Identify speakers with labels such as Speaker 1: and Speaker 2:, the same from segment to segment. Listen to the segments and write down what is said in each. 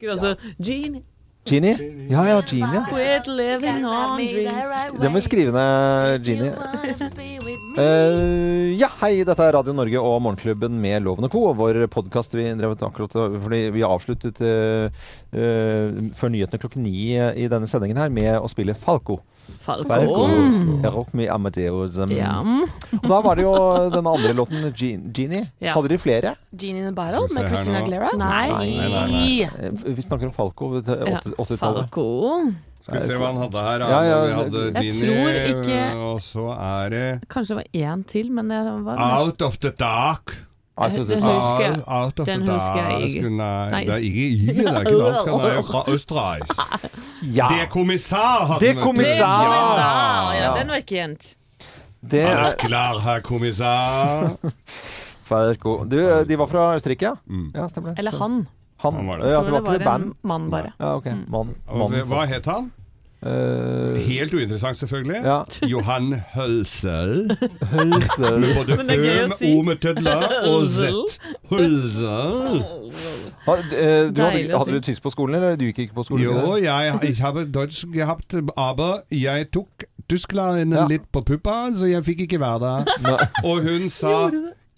Speaker 1: Husker altså Genie.
Speaker 2: Genie? Ja, ja, Genie.
Speaker 1: Quit living on dreams.
Speaker 2: Det må vi skrive ned, Genie. Uh, ja, hei, dette er Radio Norge og Morgenklubben med Loven og Co. Og vår podkast vi drevet akkurat fordi vi avsluttet uh, uh, før nyhetene klokken ni i denne sendingen her med å spille Falco.
Speaker 1: Falco.
Speaker 2: Rock me Amadeus. um,
Speaker 1: Ja.
Speaker 2: Og da var det jo den andre låten, Genie.
Speaker 1: Ja.
Speaker 2: Hadde de flere?
Speaker 3: Genie in a
Speaker 4: se
Speaker 3: med Christina
Speaker 4: Aglera?
Speaker 3: Aguilera?
Speaker 1: Nei.
Speaker 4: Nei, nei, nei.
Speaker 2: Eh, Vi snakker om Falco 80 80-tallet.
Speaker 1: Falco.
Speaker 4: Skal vi se hva han hadde her.
Speaker 2: Ja, ja,
Speaker 4: vi hadde Genie,
Speaker 1: ikke-
Speaker 4: og så er det
Speaker 1: Kanskje det var én til, men det var
Speaker 4: Out of the Dark.
Speaker 2: Altså,
Speaker 1: Den husker
Speaker 4: of
Speaker 1: Den husker jeg ikke.
Speaker 4: Nei,
Speaker 1: Nei.
Speaker 4: det er ikke i det er ikke dansk. Han er jo fra Østerreich.
Speaker 2: ja.
Speaker 4: Det kommissar hadde
Speaker 2: Det
Speaker 4: kommissær!
Speaker 2: kommissar!
Speaker 1: Ah, ja,
Speaker 4: Ja.
Speaker 1: den var ikke kjent.
Speaker 2: Det
Speaker 4: Alles
Speaker 2: er
Speaker 4: klar, herr
Speaker 2: kommissær. Du, de var fra Østerrike, ja?
Speaker 4: Mm.
Speaker 2: Ja, stemmer det.
Speaker 1: Eller han.
Speaker 2: Han,
Speaker 4: Han var det.
Speaker 2: Ja, det var ikke det band?
Speaker 1: en mann, bare.
Speaker 2: Ja, ok.
Speaker 1: Mm.
Speaker 2: Mann.
Speaker 4: Og
Speaker 2: mann
Speaker 4: hva het han?
Speaker 2: Eh,
Speaker 4: Helt uinteressant, selvfølgelig.
Speaker 2: ja.
Speaker 4: Johan Hølsel.
Speaker 2: Hølsel.
Speaker 4: Med både Ø med. O med tødler og Z. Hølsel.
Speaker 2: Ha- eh, Du hadde, hadde du tysk på skolen, eller du gikk ikke på skolen?
Speaker 4: Jo, jeg, jeg habe Deutsch gehabt, aber jeg tok Tyskland
Speaker 2: Ja.
Speaker 4: litt på puppa, så jeg fikk ikke være der. Og hun sa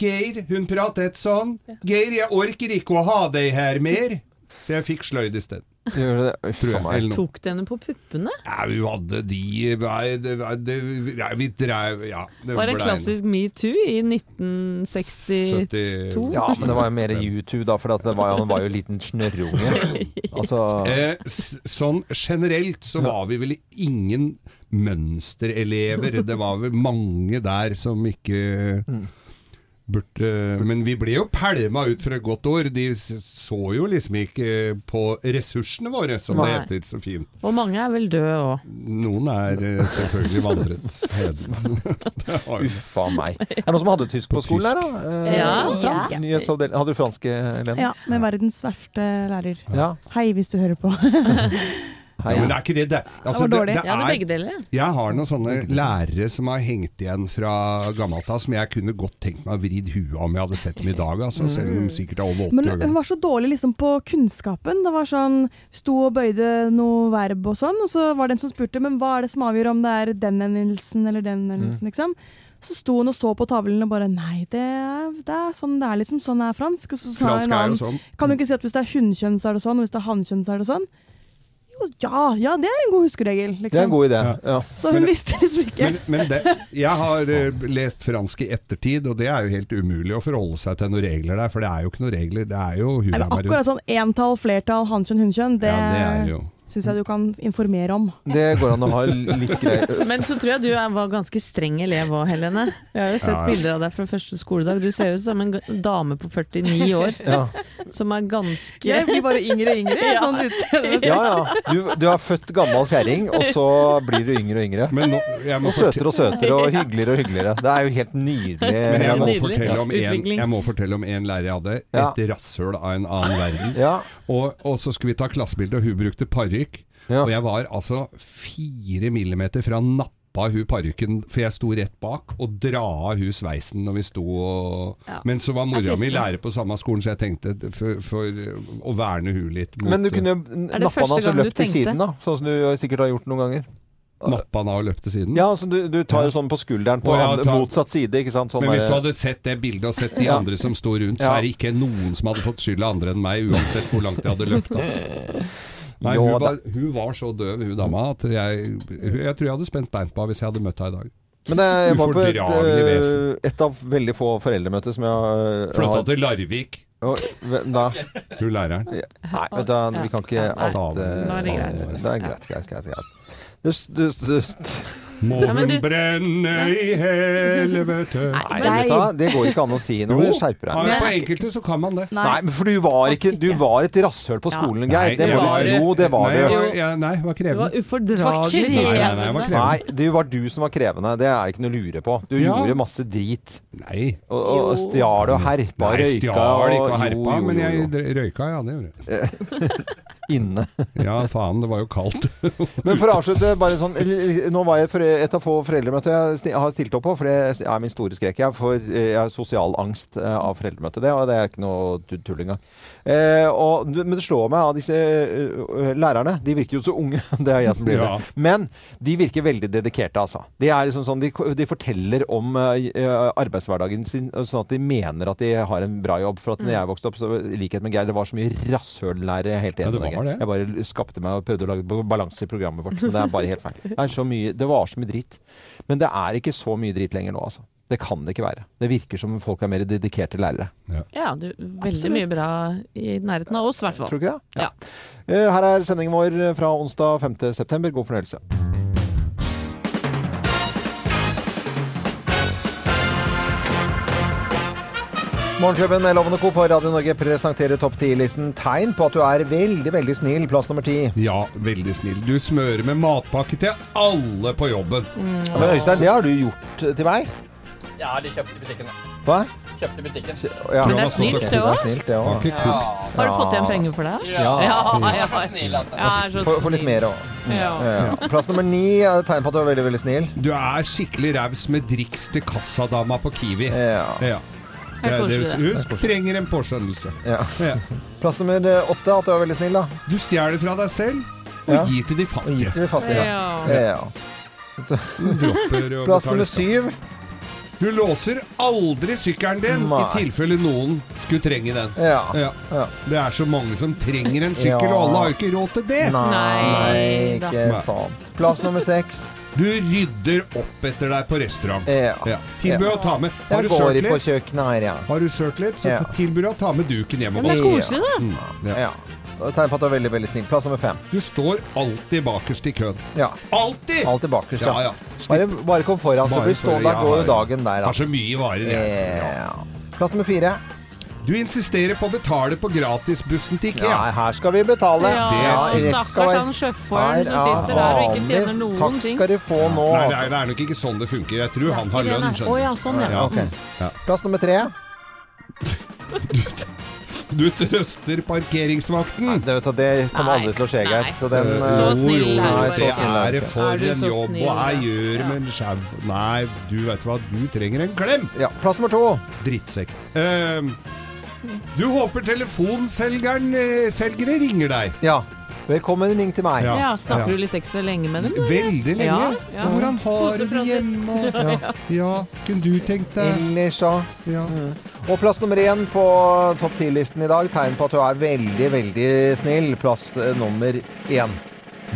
Speaker 4: Geir, hun pratet sånn. Geir, jeg orker ikke å ha deg her mer. Så jeg fikk sløyd isteden.
Speaker 2: Gjør det? Uff
Speaker 4: Tror jeg. Eller noe.
Speaker 1: Tok du henne på puppene?
Speaker 4: Ja, vi hadde de nei, det, det, ja, Vi drev Ja. Det
Speaker 1: Var det
Speaker 4: ble
Speaker 1: klassisk metoo i 1962?
Speaker 4: 70
Speaker 2: Ja, men det var jo mer YouTube, da, for at det var, han var jo en liten snørrunge. Altså
Speaker 4: Eh, s- sånn generelt så var vi vel ingen mønsterelever. Det var vel mange der som ikke burde Men vi ble jo pælma ut for et godt år. De så jo liksom ikke på ressursene våre, som det heter så fint.
Speaker 1: Og mange er vel døde òg.
Speaker 4: Noen er eh, selvfølgelig vandret heden.
Speaker 2: Uff a meg. Er det noen som hadde tysk på
Speaker 4: På
Speaker 2: skolen der da? Eh,
Speaker 1: Ja,
Speaker 3: fransk.
Speaker 2: Ja. Hadde du fransk, Helene?
Speaker 5: Ja, med verdens verste lærer.
Speaker 2: Ja.
Speaker 5: Hei, hvis du hører på.
Speaker 2: Hei.
Speaker 4: Ja, men det er ikke det. det, altså,
Speaker 5: Det var dårlig.
Speaker 4: det
Speaker 1: det er
Speaker 4: er
Speaker 1: begge deler.
Speaker 4: Jeg har noen sånne lærere som har hengt igjen fra gammelt av, som jeg kunne godt tenkt meg å vridd huet om jeg hadde sett dem i dag, altså, selv om de sikkert er over 80
Speaker 5: Men
Speaker 4: år
Speaker 5: hun var så dårlig liksom på kunnskapen. Det var sånn Sto og bøyde noe verb og sånn, og så var det en som spurte Men hva er det som avgjør om det er den endelsen eller den endelsen, liksom? Så sto hun og så på tavlen og bare Nei, det er, det er sånn det er, liksom. Sånn er fransk. Og så sa
Speaker 4: Fransk jo sånn.
Speaker 5: Kan du ikke si at hvis det er hunnkjønn, så er det sånn, og hvis det er hannkjønn, så er det sånn? Ja, ja, det er en god huskeregel, liksom.
Speaker 2: Det er en god idé.
Speaker 4: Ja.
Speaker 2: Ja.
Speaker 5: Så hun
Speaker 4: Men-
Speaker 5: visste liksom ikke.
Speaker 4: Men, men det, jeg har uh, lest fransk i ettertid, og det er jo helt umulig å forholde seg til noen regler der, for det er jo ikke noen regler. Det er jo
Speaker 5: Nei, men akkurat sånn entall, flertall, hannkjønn, hunnkjønn, det,
Speaker 4: Ja, det er jo
Speaker 5: syns jeg du kan informere om.
Speaker 2: Det går an å ha litt greier.
Speaker 1: Men så tror jeg du var ganske streng elev òg, Helene. Jeg har jo sett
Speaker 4: Ja, ja.
Speaker 1: bilder av deg fra første skoledag. Du ser ut som en dame på 49 år
Speaker 2: Ja,
Speaker 1: som er ganske
Speaker 5: Jeg blir bare yngre og yngre,
Speaker 1: Ja.
Speaker 5: sånn utseende.
Speaker 2: ja. ja. Du, du er født gammel kjerring, og så blir du yngre og yngre.
Speaker 4: Men nå, jeg må
Speaker 2: Og søtere og søtere og hyggeligere og hyggeligere. Det er jo helt nydelig.
Speaker 4: Men jeg må,
Speaker 1: Nydelig.
Speaker 4: fortelle om en, jeg må fortelle om en lærer jeg hadde.
Speaker 2: Ja.
Speaker 4: Et rasshøl av en annen verden.
Speaker 2: Ja,
Speaker 4: Og, og så skulle vi ta klassebilde, og hun brukte parykk.
Speaker 2: ja.
Speaker 4: Og jeg var altså fire millimeter fra nappa hun parykken, for jeg sto rett bak, og dra av hun sveisen når vi sto og
Speaker 1: Ja.
Speaker 4: Men så var mora mi lærer på samme skolen, så jeg tenkte for, for å verne hun litt mot
Speaker 2: Men du kunne
Speaker 1: jo
Speaker 2: nappa den altså løpt til siden, da. Sånn som du sikkert har gjort noen ganger.
Speaker 4: nappa han av og løpt til siden.
Speaker 2: Ja, altså du, du tar
Speaker 4: Ja.
Speaker 2: sånn på skulderen på
Speaker 4: ja,
Speaker 2: andre, motsatt side, ikke sant? Sånn
Speaker 4: Men hvis du hadde sett det bildet og sett de
Speaker 2: Ja.
Speaker 4: andre som sto rundt, så er det ikke noen som hadde fått skylda andre enn meg, uansett hvor langt de hadde løpt. Da. Nei,
Speaker 2: Jo,
Speaker 4: hun, var, hun var så døv, hun dama, at jeg, jeg tror jeg hadde spent bein på henne hvis jeg hadde møtt henne i dag.
Speaker 2: Men det, jeg var på et, eh, et av veldig få foreldremøter som jeg har
Speaker 4: Flytta til Larvik,
Speaker 2: da,
Speaker 4: Du læreren.
Speaker 2: Nei, vet du, vi kan ikke alt eh,
Speaker 1: Nå er det greit.
Speaker 2: Det er greit, greit, greit. greit. Du, du, du,
Speaker 4: Må hun
Speaker 1: du-
Speaker 4: brenne i helvete
Speaker 2: nei, vet du, hva, det går ikke an å si noe. Skjerp
Speaker 4: ja,
Speaker 2: deg.
Speaker 4: på enkelte så kan man det.
Speaker 2: Nei, men for du var ikke Du var et rasshøl på
Speaker 1: Ja.
Speaker 2: skolen, Geir. Det må
Speaker 4: var-
Speaker 2: du Jo, det var
Speaker 4: nei,
Speaker 2: du.
Speaker 4: var, nei, jeg var krevende.
Speaker 1: ufordragelig.
Speaker 3: Det var
Speaker 4: Nei, nei, nei, var.
Speaker 2: Nei, det var du som var krevende. Det er ikke noe å lure på. Du
Speaker 4: Ja.
Speaker 2: gjorde masse drit.
Speaker 4: Nei,
Speaker 2: Og, og, stjal og herpa og
Speaker 4: nei
Speaker 2: røyka.
Speaker 4: stjal ikke og herpa,
Speaker 2: jo, jo,
Speaker 4: men
Speaker 2: jo,
Speaker 4: jeg røyka, ja, det gjorde jeg.
Speaker 2: inne.
Speaker 4: Ja, faen, det var jo kaldt.
Speaker 2: Men for å avslutte, bare sånn Nå var jeg et av få foreldremøter jeg har stilt opp på, for det er min store skrek. Jeg, jeg har sosial angst eh, av foreldremøte, det, og det er ikke noe tu- tull engang. Eh, og, men det slår meg av disse eh, lærerne. De virker jo så unge. Det er jeg som blir
Speaker 4: Ja.
Speaker 2: det. Men de virker veldig dedikerte, altså. De, er liksom sånn, de, de forteller om eh, arbeidshverdagen sin, sånn at de mener at de har en bra jobb. For at når jeg vokste opp, så i likhet med Geir, det var så mye rasshøllære helt
Speaker 4: Ja,
Speaker 2: enig
Speaker 4: det var det.
Speaker 2: Jeg bare skapte meg og prøvde å lage balanse i programmet vårt. Men det er bare helt feil. Det, er så mye, det var så mye dritt. Men det er ikke så mye dritt lenger nå, altså. Det kan det ikke være. Det virker som folk er mer dedikerte lærere.
Speaker 1: Ja, du, veldig
Speaker 5: Absolutt.
Speaker 1: mye bra i nærheten av oss, i hvert fall.
Speaker 2: Tror du ikke det?
Speaker 1: Ja.
Speaker 2: ja. Her er sendingen vår fra onsdag 5.9. God fornøyelse. Morgenklubben med Lovende Co. på Radio Norge presenterer topp 10-listen tegn på at du er veldig, veldig snill. Plass nummer ti.
Speaker 4: Ja, veldig snill. Du smører med matpakke til alle på jobben.
Speaker 2: Ja, Men Øystein, det har du gjort til meg.
Speaker 3: Ja, de kjøpte i butikken. da.
Speaker 2: Hva?
Speaker 3: Kjøpte i butikken.
Speaker 2: Ja.
Speaker 1: Men det er snilt, det
Speaker 2: er
Speaker 1: òg.
Speaker 2: snilt, det
Speaker 4: Har
Speaker 1: du fått igjen penger for det?
Speaker 3: Ja.
Speaker 1: Ja,
Speaker 3: Jeg
Speaker 1: ja,
Speaker 3: er så snill at
Speaker 1: ja, er så
Speaker 2: Få få litt
Speaker 1: snill.
Speaker 2: mer òg.
Speaker 1: Ja.
Speaker 2: Plass nummer ni er et tegn på at du er veldig, veldig snill.
Speaker 4: Du er skikkelig raus med driks til kassadama på Kiwi.
Speaker 2: Ja.
Speaker 4: Ja.
Speaker 1: Det
Speaker 4: Ja, det,
Speaker 1: koselig,
Speaker 4: hun trenger en påskjønnelse.
Speaker 2: Ja.
Speaker 4: Ja.
Speaker 2: Plass nummer eh, åtte, at du er veldig snill, da.
Speaker 4: Du stjeler fra deg selv og
Speaker 2: Ja.
Speaker 4: gir til de
Speaker 2: fattige. gi til de fattige.
Speaker 1: Ja.
Speaker 2: Plass nummer syv.
Speaker 4: Du låser aldri sykkelen din
Speaker 2: Nei.
Speaker 4: i tilfelle noen skulle trenge den.
Speaker 2: Ja.
Speaker 4: Ja.
Speaker 2: Ja.
Speaker 4: Det er så mange som trenger en sykkel,
Speaker 2: Ja.
Speaker 4: og alle har jo ikke råd til det.
Speaker 1: Nei Nei
Speaker 2: ikke
Speaker 4: Nei.
Speaker 2: sant. Plass nummer seks.
Speaker 4: Du rydder opp etter deg på restaurant.
Speaker 2: Ja.
Speaker 4: Ja. Tilbud å ta med. Har
Speaker 2: Jeg
Speaker 4: du
Speaker 2: går
Speaker 4: sørt
Speaker 2: i på
Speaker 4: litt,
Speaker 2: kjøkkenet her, ja.
Speaker 4: har du sølt litt så
Speaker 2: Ja.
Speaker 4: tilbyr å ta med duken hjem
Speaker 1: det er koselig, da.
Speaker 4: Mm, ja.
Speaker 2: ja. Tegn på at du er veldig, veldig snill. Plass nummer fem.
Speaker 4: Du står alltid bakerst i køen.
Speaker 2: Ja.
Speaker 4: Alltid!
Speaker 2: Alltid bakerst,
Speaker 4: Ja,
Speaker 2: ja.
Speaker 4: ja.
Speaker 2: Bare, bare kom foran, så
Speaker 4: blir
Speaker 2: blir stående. Da går jo dagen der, da.
Speaker 4: har så mye varer. Ja.
Speaker 2: Plass nummer fire.
Speaker 4: Du insisterer på å betale på gratisbussen til IKEA.
Speaker 2: Ja, her skal vi betale.
Speaker 1: Ja,
Speaker 4: Det
Speaker 2: rett skal
Speaker 1: stakkars
Speaker 2: være-
Speaker 1: han sjåføren
Speaker 2: Her
Speaker 1: som
Speaker 2: er
Speaker 1: sitter der og ikke
Speaker 2: vanlig.
Speaker 1: tjener noen
Speaker 2: Takk skal de få nå,
Speaker 4: Nei, det er,
Speaker 2: altså.
Speaker 4: det er nok ikke sånn det funker. Jeg tror han har lønn.
Speaker 1: skjønner Å
Speaker 4: skjønner
Speaker 1: ja,
Speaker 4: du.
Speaker 1: sånn, ja.
Speaker 4: Ja.
Speaker 2: okay.
Speaker 4: Ja.
Speaker 2: Plass nummer tre.
Speaker 4: Du trøster parkeringsvakten.
Speaker 2: Det, det kommer aldri til å skje, Geir.
Speaker 1: Nei.
Speaker 2: Så den
Speaker 4: eh,
Speaker 1: Så
Speaker 4: jo,
Speaker 1: snill
Speaker 4: jo,
Speaker 1: er du
Speaker 2: Nei,
Speaker 1: bare.
Speaker 4: det
Speaker 2: snill er du
Speaker 4: for en jobb, og jeg gjør
Speaker 1: Ja.
Speaker 4: med en sjau Nei, du vet hva, du trenger en klem!
Speaker 2: Ja, plass nummer to.
Speaker 4: Drittsekk. Ehm, du håper telefonselgeren eh, selgere ringer deg.
Speaker 2: Ja. Velkommen ring til meg.
Speaker 4: Ja.
Speaker 1: Ja, snakker
Speaker 4: Ja.
Speaker 1: du litt ekstra lenge med dem? eller?
Speaker 4: Veldig lenge.
Speaker 1: Ja, ja.
Speaker 4: Hvordan har du det hjemme? Ja. ja, kunne du tenkt deg
Speaker 2: Ellers så
Speaker 4: ja.
Speaker 2: Og plass nummer én på topp ti-listen i dag. Tegn på at du er veldig, veldig snill. Plass eh, nummer én.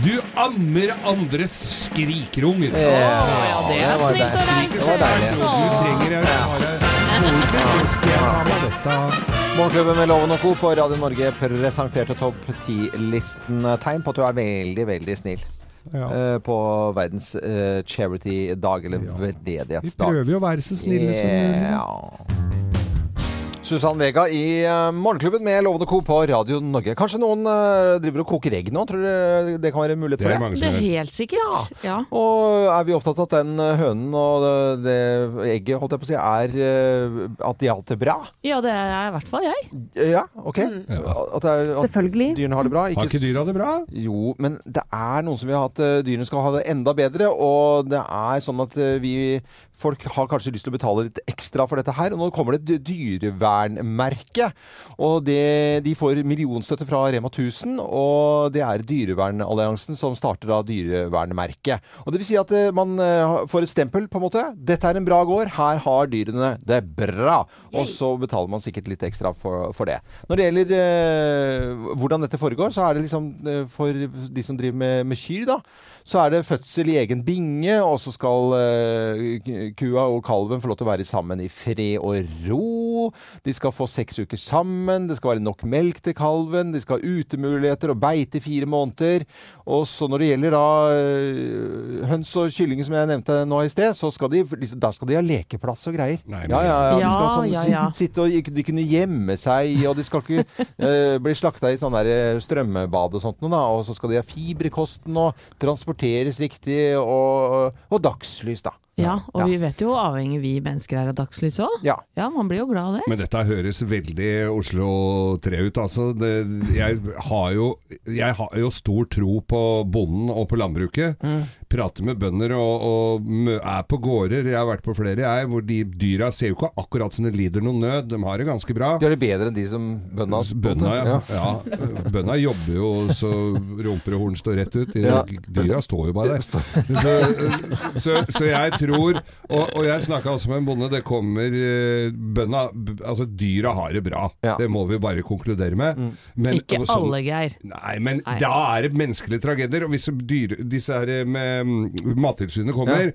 Speaker 4: Du ammer andres skrikerunger.
Speaker 2: Ja,
Speaker 1: ja, det er
Speaker 2: var
Speaker 1: snilt å reise.
Speaker 2: Det var deilig.
Speaker 4: Du trenger en
Speaker 2: Morgenklubben med Loven og Co. på Radio Norge presenterte topp ti-listen. Tegn på at du er veldig, veldig snill.
Speaker 4: Ja.
Speaker 2: eh, på verdens uh, charity-dag, eller
Speaker 4: Ja. Vi prøver jo å være så snille som mulig.
Speaker 2: Susann Vega i eh, Morgenklubben med Lovende Co. på Radio Norge. Kanskje noen eh, driver og koker egg nå? Tror du det kan være mulighet
Speaker 4: Det
Speaker 2: for
Speaker 4: er
Speaker 2: det?
Speaker 4: mange
Speaker 1: Det er helt sikkert. Ja.
Speaker 2: Og er vi opptatt av at den eh, hønen og det, det egget, holdt jeg på å si, er eh, At de har det bra?
Speaker 1: ja, det er i hvert fall jeg.
Speaker 2: Eh, Ja, OK?
Speaker 4: Ja.
Speaker 2: At, det er, at
Speaker 5: Selvfølgelig.
Speaker 2: dyrene har det bra?
Speaker 4: Har
Speaker 2: Ikke
Speaker 4: ikke dyra det bra?
Speaker 2: Jo, men det er noen som vil ha at eh, dyrene skal ha det enda bedre. Og det er sånn at eh, vi Folk har kanskje lyst til å betale litt ekstra for dette her. Og nå kommer det et dyrevernmerke. Og det, de får millionstøtte fra Rema 1000. Og det er Dyrevernalliansen som starter da Dyrevernmerket. Og det vil si at eh, man eh, får et stempel, på en måte. Dette er en bra gård. Her har dyrene det bra. Og så betaler man sikkert litt ekstra for, for det. Når det gjelder eh, hvordan dette foregår, så er det liksom eh, for de som driver med, med kyr, da. Så er det fødsel i egen binge, og så skal uh, kua og kalven få lov til å være sammen i fred og ro. De skal få seks uker sammen, det skal være nok melk til kalven, de skal ha utemuligheter og beite i fire måneder. Og så når det gjelder da uh, høns og kylling, som jeg nevnte nå i sted, så skal de, liksom, da skal de ha lekeplass og greier.
Speaker 4: Nei,
Speaker 2: ja, ja, ja. De skal sånn,
Speaker 1: ja, ja.
Speaker 2: sitte og de kunne gjemme seg, og de skal ikke uh, bli slakta i sånn der strømmebad og sånt noe, da. Og så skal de ha fiberkosten og kosten og transporteres riktig, og, og dagslys, da.
Speaker 1: Ja, og
Speaker 2: Ja.
Speaker 1: vi vet jo hvor avhengig vi mennesker er av dagslys òg.
Speaker 2: Ja.
Speaker 1: Ja, man blir jo glad av det.
Speaker 4: Men dette høres veldig Oslo 3 ut. Altså, det, jeg, har jo, jeg har jo stor tro på bonden og på landbruket. Prater med bønder og, og er på gårder. Jeg har vært på flere, jeg, hvor de dyra ser jo ikke akkurat som de lider noen nød. De har det ganske bra.
Speaker 2: De har det bedre enn de som bøndene
Speaker 4: Bøndene, ja. ja. Bønda jobber jo så rumper og horn står rett ut. De,
Speaker 2: Ja.
Speaker 4: Dyra står jo bare der. Så, så, så jeg tror Og, og jeg snakka også med en bonde. Det kommer bønna bønda Altså, dyra har det bra.
Speaker 2: Ja. Mm.
Speaker 4: Det må vi bare konkludere med. Men,
Speaker 1: Ikke
Speaker 4: sånn-
Speaker 1: alle, Geir.
Speaker 4: Nei, men
Speaker 1: Nei.
Speaker 4: da er det menneskelige tragedier. Og hvis dyr, disse her med mm, Mattilsynet kommer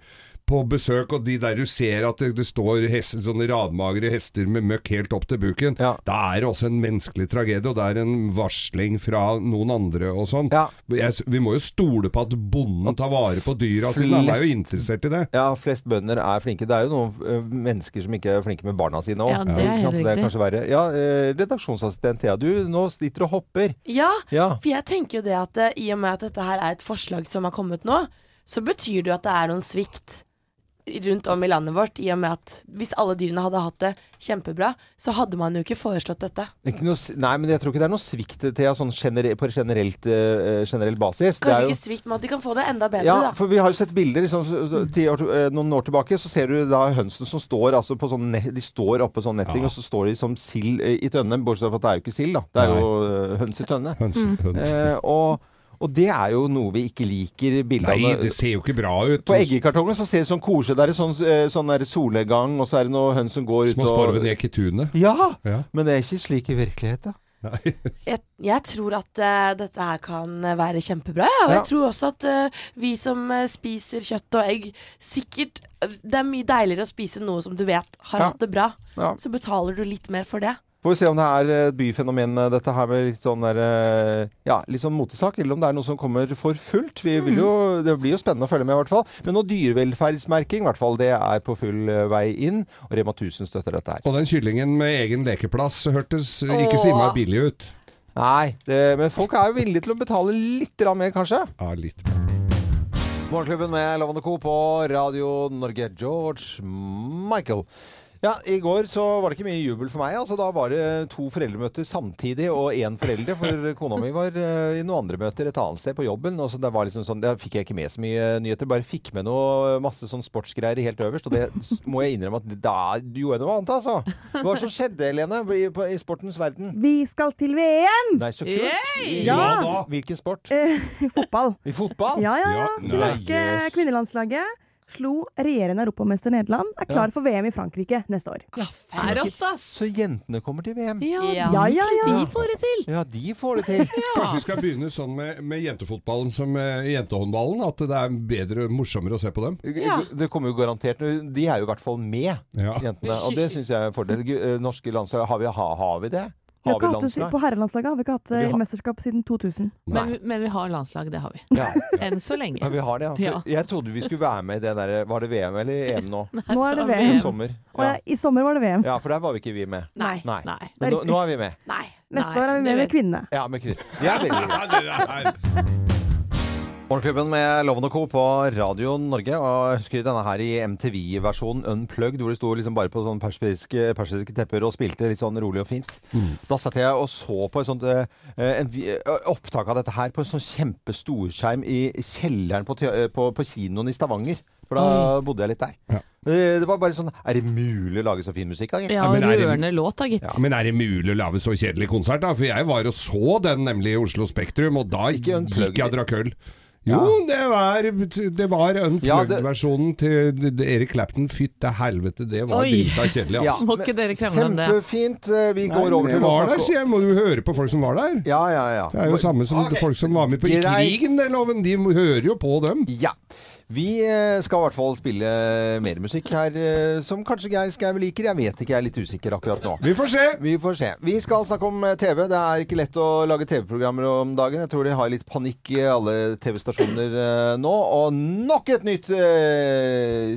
Speaker 4: på besøk, og de der du ser at det, det står hest, sånne radmagre hester med møkk helt opp til buken,
Speaker 2: Ja.
Speaker 4: da er det også en menneskelig tragedie, og det er en varsling fra noen andre og sånn.
Speaker 2: Ja.
Speaker 4: Vi må jo stole på at bonden tar vare på dyra sine. Han er jo interessert i det.
Speaker 2: Ja, flest bønder er flinke. Det er jo noen mennesker som ikke er flinke med barna sine òg.
Speaker 1: Ja, det er ja.
Speaker 2: Det er kanskje verre. Ja, eh, redaksjonsassistent Thea, du nå sitter og hopper.
Speaker 6: Ja,
Speaker 2: Ja.
Speaker 6: for jeg tenker jo det at eh, i og med at dette her er et forslag som har kommet nå, så betyr det jo at det er noen svikt rundt om i landet vårt, i og med at hvis alle dyrene hadde hatt det kjempebra, så hadde man jo ikke foreslått dette.
Speaker 2: Ikke noe, nei, men jeg tror ikke det er noe svikt, Thea, sånn genere, på generelt, uh, generell basis. Det er
Speaker 6: Kanskje
Speaker 2: jo-
Speaker 6: ikke svikt, men at de kan få det enda bedre,
Speaker 2: Ja,
Speaker 6: da.
Speaker 2: for vi har jo sett bilder liksom, år, eh, noen år tilbake. Så ser du da hønsene som står altså, på sånn net, De står oppe sånn netting,
Speaker 4: Ja.
Speaker 2: og så står de som sild i tønne. Bortsett fra at det er jo ikke sild, da. Det er jo høns i tønne.
Speaker 4: Høns, høns.
Speaker 2: Uh, og, og det er jo noe vi ikke liker bildene
Speaker 4: Nei, det ser jo ikke bra ut.
Speaker 2: På eggekartongen så ser det sånn koselig Det er sånn, eh, sånn der solnedgang, og så er det noen høns som går ut
Speaker 4: Små sporven gikk i tunet.
Speaker 2: Ja!
Speaker 4: Ja.
Speaker 2: Men det er ikke slik i virkeligheten.
Speaker 4: Nei.
Speaker 6: Jeg, jeg tror at uh, dette her kan være kjempebra, ja. og
Speaker 2: Ja.
Speaker 6: jeg tror også at uh, vi som uh, spiser kjøtt og egg, sikkert Det er mye deiligere å spise noe som du vet har
Speaker 2: Ja.
Speaker 6: hatt det bra.
Speaker 2: Ja.
Speaker 6: Så betaler du litt mer for det.
Speaker 2: Får vi se om det er et byfenomen, eh, dette her med litt sånn der, eh, ja, litt sånn motesak, eller om det er noe som kommer for fullt. Vi vil jo, det blir jo spennende å følge med, i hvert fall. Men noe dyrevelferdsmerking, i hvert fall, det er på full eh, vei inn. Og Rema 1000 støtter dette her.
Speaker 4: Og den kyllingen med egen lekeplass hørtes ikke
Speaker 6: Åh.
Speaker 4: si billig ut.
Speaker 2: Nei, det, men folk er jo villige til å betale litt mer, kanskje.
Speaker 4: Ja, litt.
Speaker 2: Morgenklubben med Lovende Co. på Radio Norge. George Michael. Ja, I går så var det ikke mye jubel for meg. altså Da var det to foreldremøter samtidig og én foreldre. For kona mi var uh, i noen andre møter et annet sted på jobben. og så det var liksom sånn, Da fikk jeg ikke med så mye nyheter. Bare fikk med noe masse sånn sportsgreier helt øverst. Og det må jeg innrømme at da gjorde jeg noe annet, altså. Hva som skjedde, Helene, i, på, i sportens verden?
Speaker 5: Vi skal til VM!
Speaker 2: Nei, så kult. Yay!
Speaker 5: Ja.
Speaker 4: da.
Speaker 2: Hvilken sport?
Speaker 5: Uh, fotball.
Speaker 2: I fotball?
Speaker 5: Ja, ja, ja. Det norske
Speaker 2: yes.
Speaker 5: kvinnelandslaget slo regjerende europamester Nederland. Er klar for VM i Frankrike neste år.
Speaker 1: Ja, fair ass!
Speaker 2: Så jentene kommer til VM.
Speaker 1: Ja,
Speaker 6: Ja.
Speaker 5: Ja.
Speaker 1: De får det til!
Speaker 2: Ja, de får det til.
Speaker 4: Kanskje vi skal begynne sånn med, med jentefotballen som med jentehåndballen? At det er bedre og morsommere å se på dem?
Speaker 6: Ja.
Speaker 2: Det kommer jo garantert De er jo i hvert fall med,
Speaker 4: Ja.
Speaker 2: jentene. Og det syns jeg er en fordel. Eh, Norske landslag, har vi, ha, har vi det?
Speaker 5: Vi har
Speaker 2: Har vi
Speaker 5: ikke hatt på herrelandslaget har vi ikke hatt
Speaker 2: Vi har-
Speaker 5: i mesterskap siden 2000.
Speaker 2: Nei.
Speaker 1: Men, men vi har landslag, det har vi.
Speaker 2: Ja.
Speaker 1: Enn så lenge.
Speaker 2: Men vi har det, ja.
Speaker 1: Ja.
Speaker 2: Jeg trodde vi skulle være med i det derre Var det VM eller EM nå?
Speaker 5: Nå er det
Speaker 2: I
Speaker 5: VM.
Speaker 2: sommer. Ja.
Speaker 5: ja, i sommer var det VM.
Speaker 2: ja, for der var vi ikke vi med.
Speaker 6: Nei.
Speaker 2: Nei.
Speaker 1: Nei.
Speaker 2: Men nå, nå er vi med.
Speaker 6: Nei.
Speaker 5: Neste
Speaker 1: Nei,
Speaker 5: år er vi med med kvinnene.
Speaker 2: Ja, med kvinner. Det er veldig bra. Morgenklubben med Loven og Co. på Radio Norge. Og jeg husker denne her i MTV-versjonen Unplugged, hvor de sto liksom bare på sånne persiske, persiske tepper og spilte litt sånn rolig og fint. Da satt jeg og så på et sånt eh, en, eh, opptak av dette her på en sånn kjempestorskjerm i kjelleren på, på, på kinoen i Stavanger. For da bodde jeg litt der.
Speaker 4: Ja.
Speaker 2: Det, var bare sånn Er det mulig å lage så fin musikk, da, gitt?
Speaker 1: Ja,
Speaker 4: men er
Speaker 1: rørende låt da, gitt.
Speaker 2: Ja.
Speaker 4: Men er det mulig å lage så kjedelig konsert, da? For jeg var og så den nemlig i Oslo Spektrum, og da gikk jeg og drakk øl. Jo, det var, det var unplugged-versjonen til Erik Clapton. Fytte helvete, det var drita kjedelig,
Speaker 2: Ja,
Speaker 4: altså.
Speaker 1: Må ikke dere krangle om det?
Speaker 2: Kjempefint. Eh, Vi
Speaker 4: Nei,
Speaker 2: går over
Speaker 4: jeg
Speaker 2: til å
Speaker 4: var der,
Speaker 2: snakke
Speaker 4: så jeg må jo høre på folk som var der.
Speaker 2: Ja, ja, ja.
Speaker 4: Det er jo samme som folk som var med på I krigen, den Loven. De hører jo på dem.
Speaker 2: Ja. Vi eh, skal i hvert fall spille mer musikk her, eh, som kanskje Geir Skau liker. Jeg vet ikke, jeg er litt usikker akkurat nå.
Speaker 4: Vi får se.
Speaker 2: Vi får se. Vi skal snakke om eh, TV. Det er ikke lett å lage TV-programmer om dagen. Jeg tror de har litt panikk i alle TV-stasjoner nå. Og nok et nytt eh,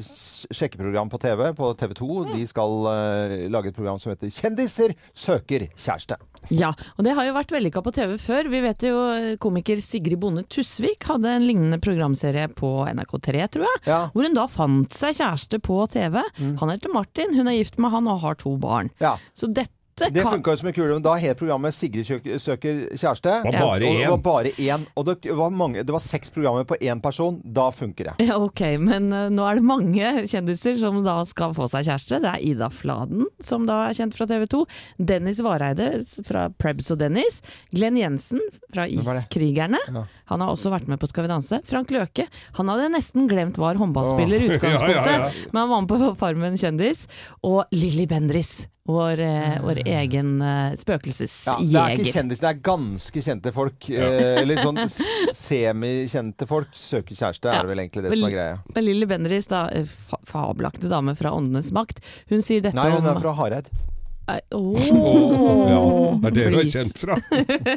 Speaker 2: sjekkeprogram på TV, på TV2. De skal eh, lage et program som heter Kjendiser søker kjæreste.
Speaker 1: Ja, og det har jo vært vellykka på TV før. Vi vet jo komiker Sigrid Bonde Tusvik hadde en lignende programserie på NRK tre, tror jeg.
Speaker 2: Ja.
Speaker 1: Hvor hun da fant seg kjæreste på TV.
Speaker 2: Mm.
Speaker 1: Han heter Martin, hun er gift med han og har to barn.
Speaker 2: ja.
Speaker 1: Så dette
Speaker 2: Det funka jo som en kule. men Da het programmet 'Sigrid søker, kjæreste'.
Speaker 4: Var bare
Speaker 2: Og det var bare én. Og det var, mange, det var seks programmer på én person. Da funker det.
Speaker 1: Ja, ok, men eh, nå er det mange kjendiser som da skal få seg kjæreste. Det er Ida Fladen, som da er kjent fra TV 2. Dennis Vareide fra Prebz og Dennis. Glenn Jensen fra? Iskrigerne.
Speaker 2: Ja.
Speaker 1: Han har også vært med på Skal vi danse. Frank Løke. Han hadde nesten glemt var håndballspiller i utgangspunktet,
Speaker 4: Ja, ja, ja.
Speaker 1: men han var med på Farmen kjendis. Og Lilly Bendris. Vår, eh, vår egen eh,
Speaker 2: Ja, det er ikke kjendis, kjendiser, det er ganske kjente folk. Eh, eller sånn semikjente folk søker kjæreste,
Speaker 1: Ja.
Speaker 2: er det vel egentlig det som er greia.
Speaker 1: Men Lilly Bendriss, da, eh, fabelaktig dame fra Åndenes makt, hun sier dette
Speaker 2: Nei, hun
Speaker 1: om
Speaker 2: er fra Hareid.
Speaker 4: Åh,
Speaker 1: åh.
Speaker 4: ja, det er det du er kjent fra.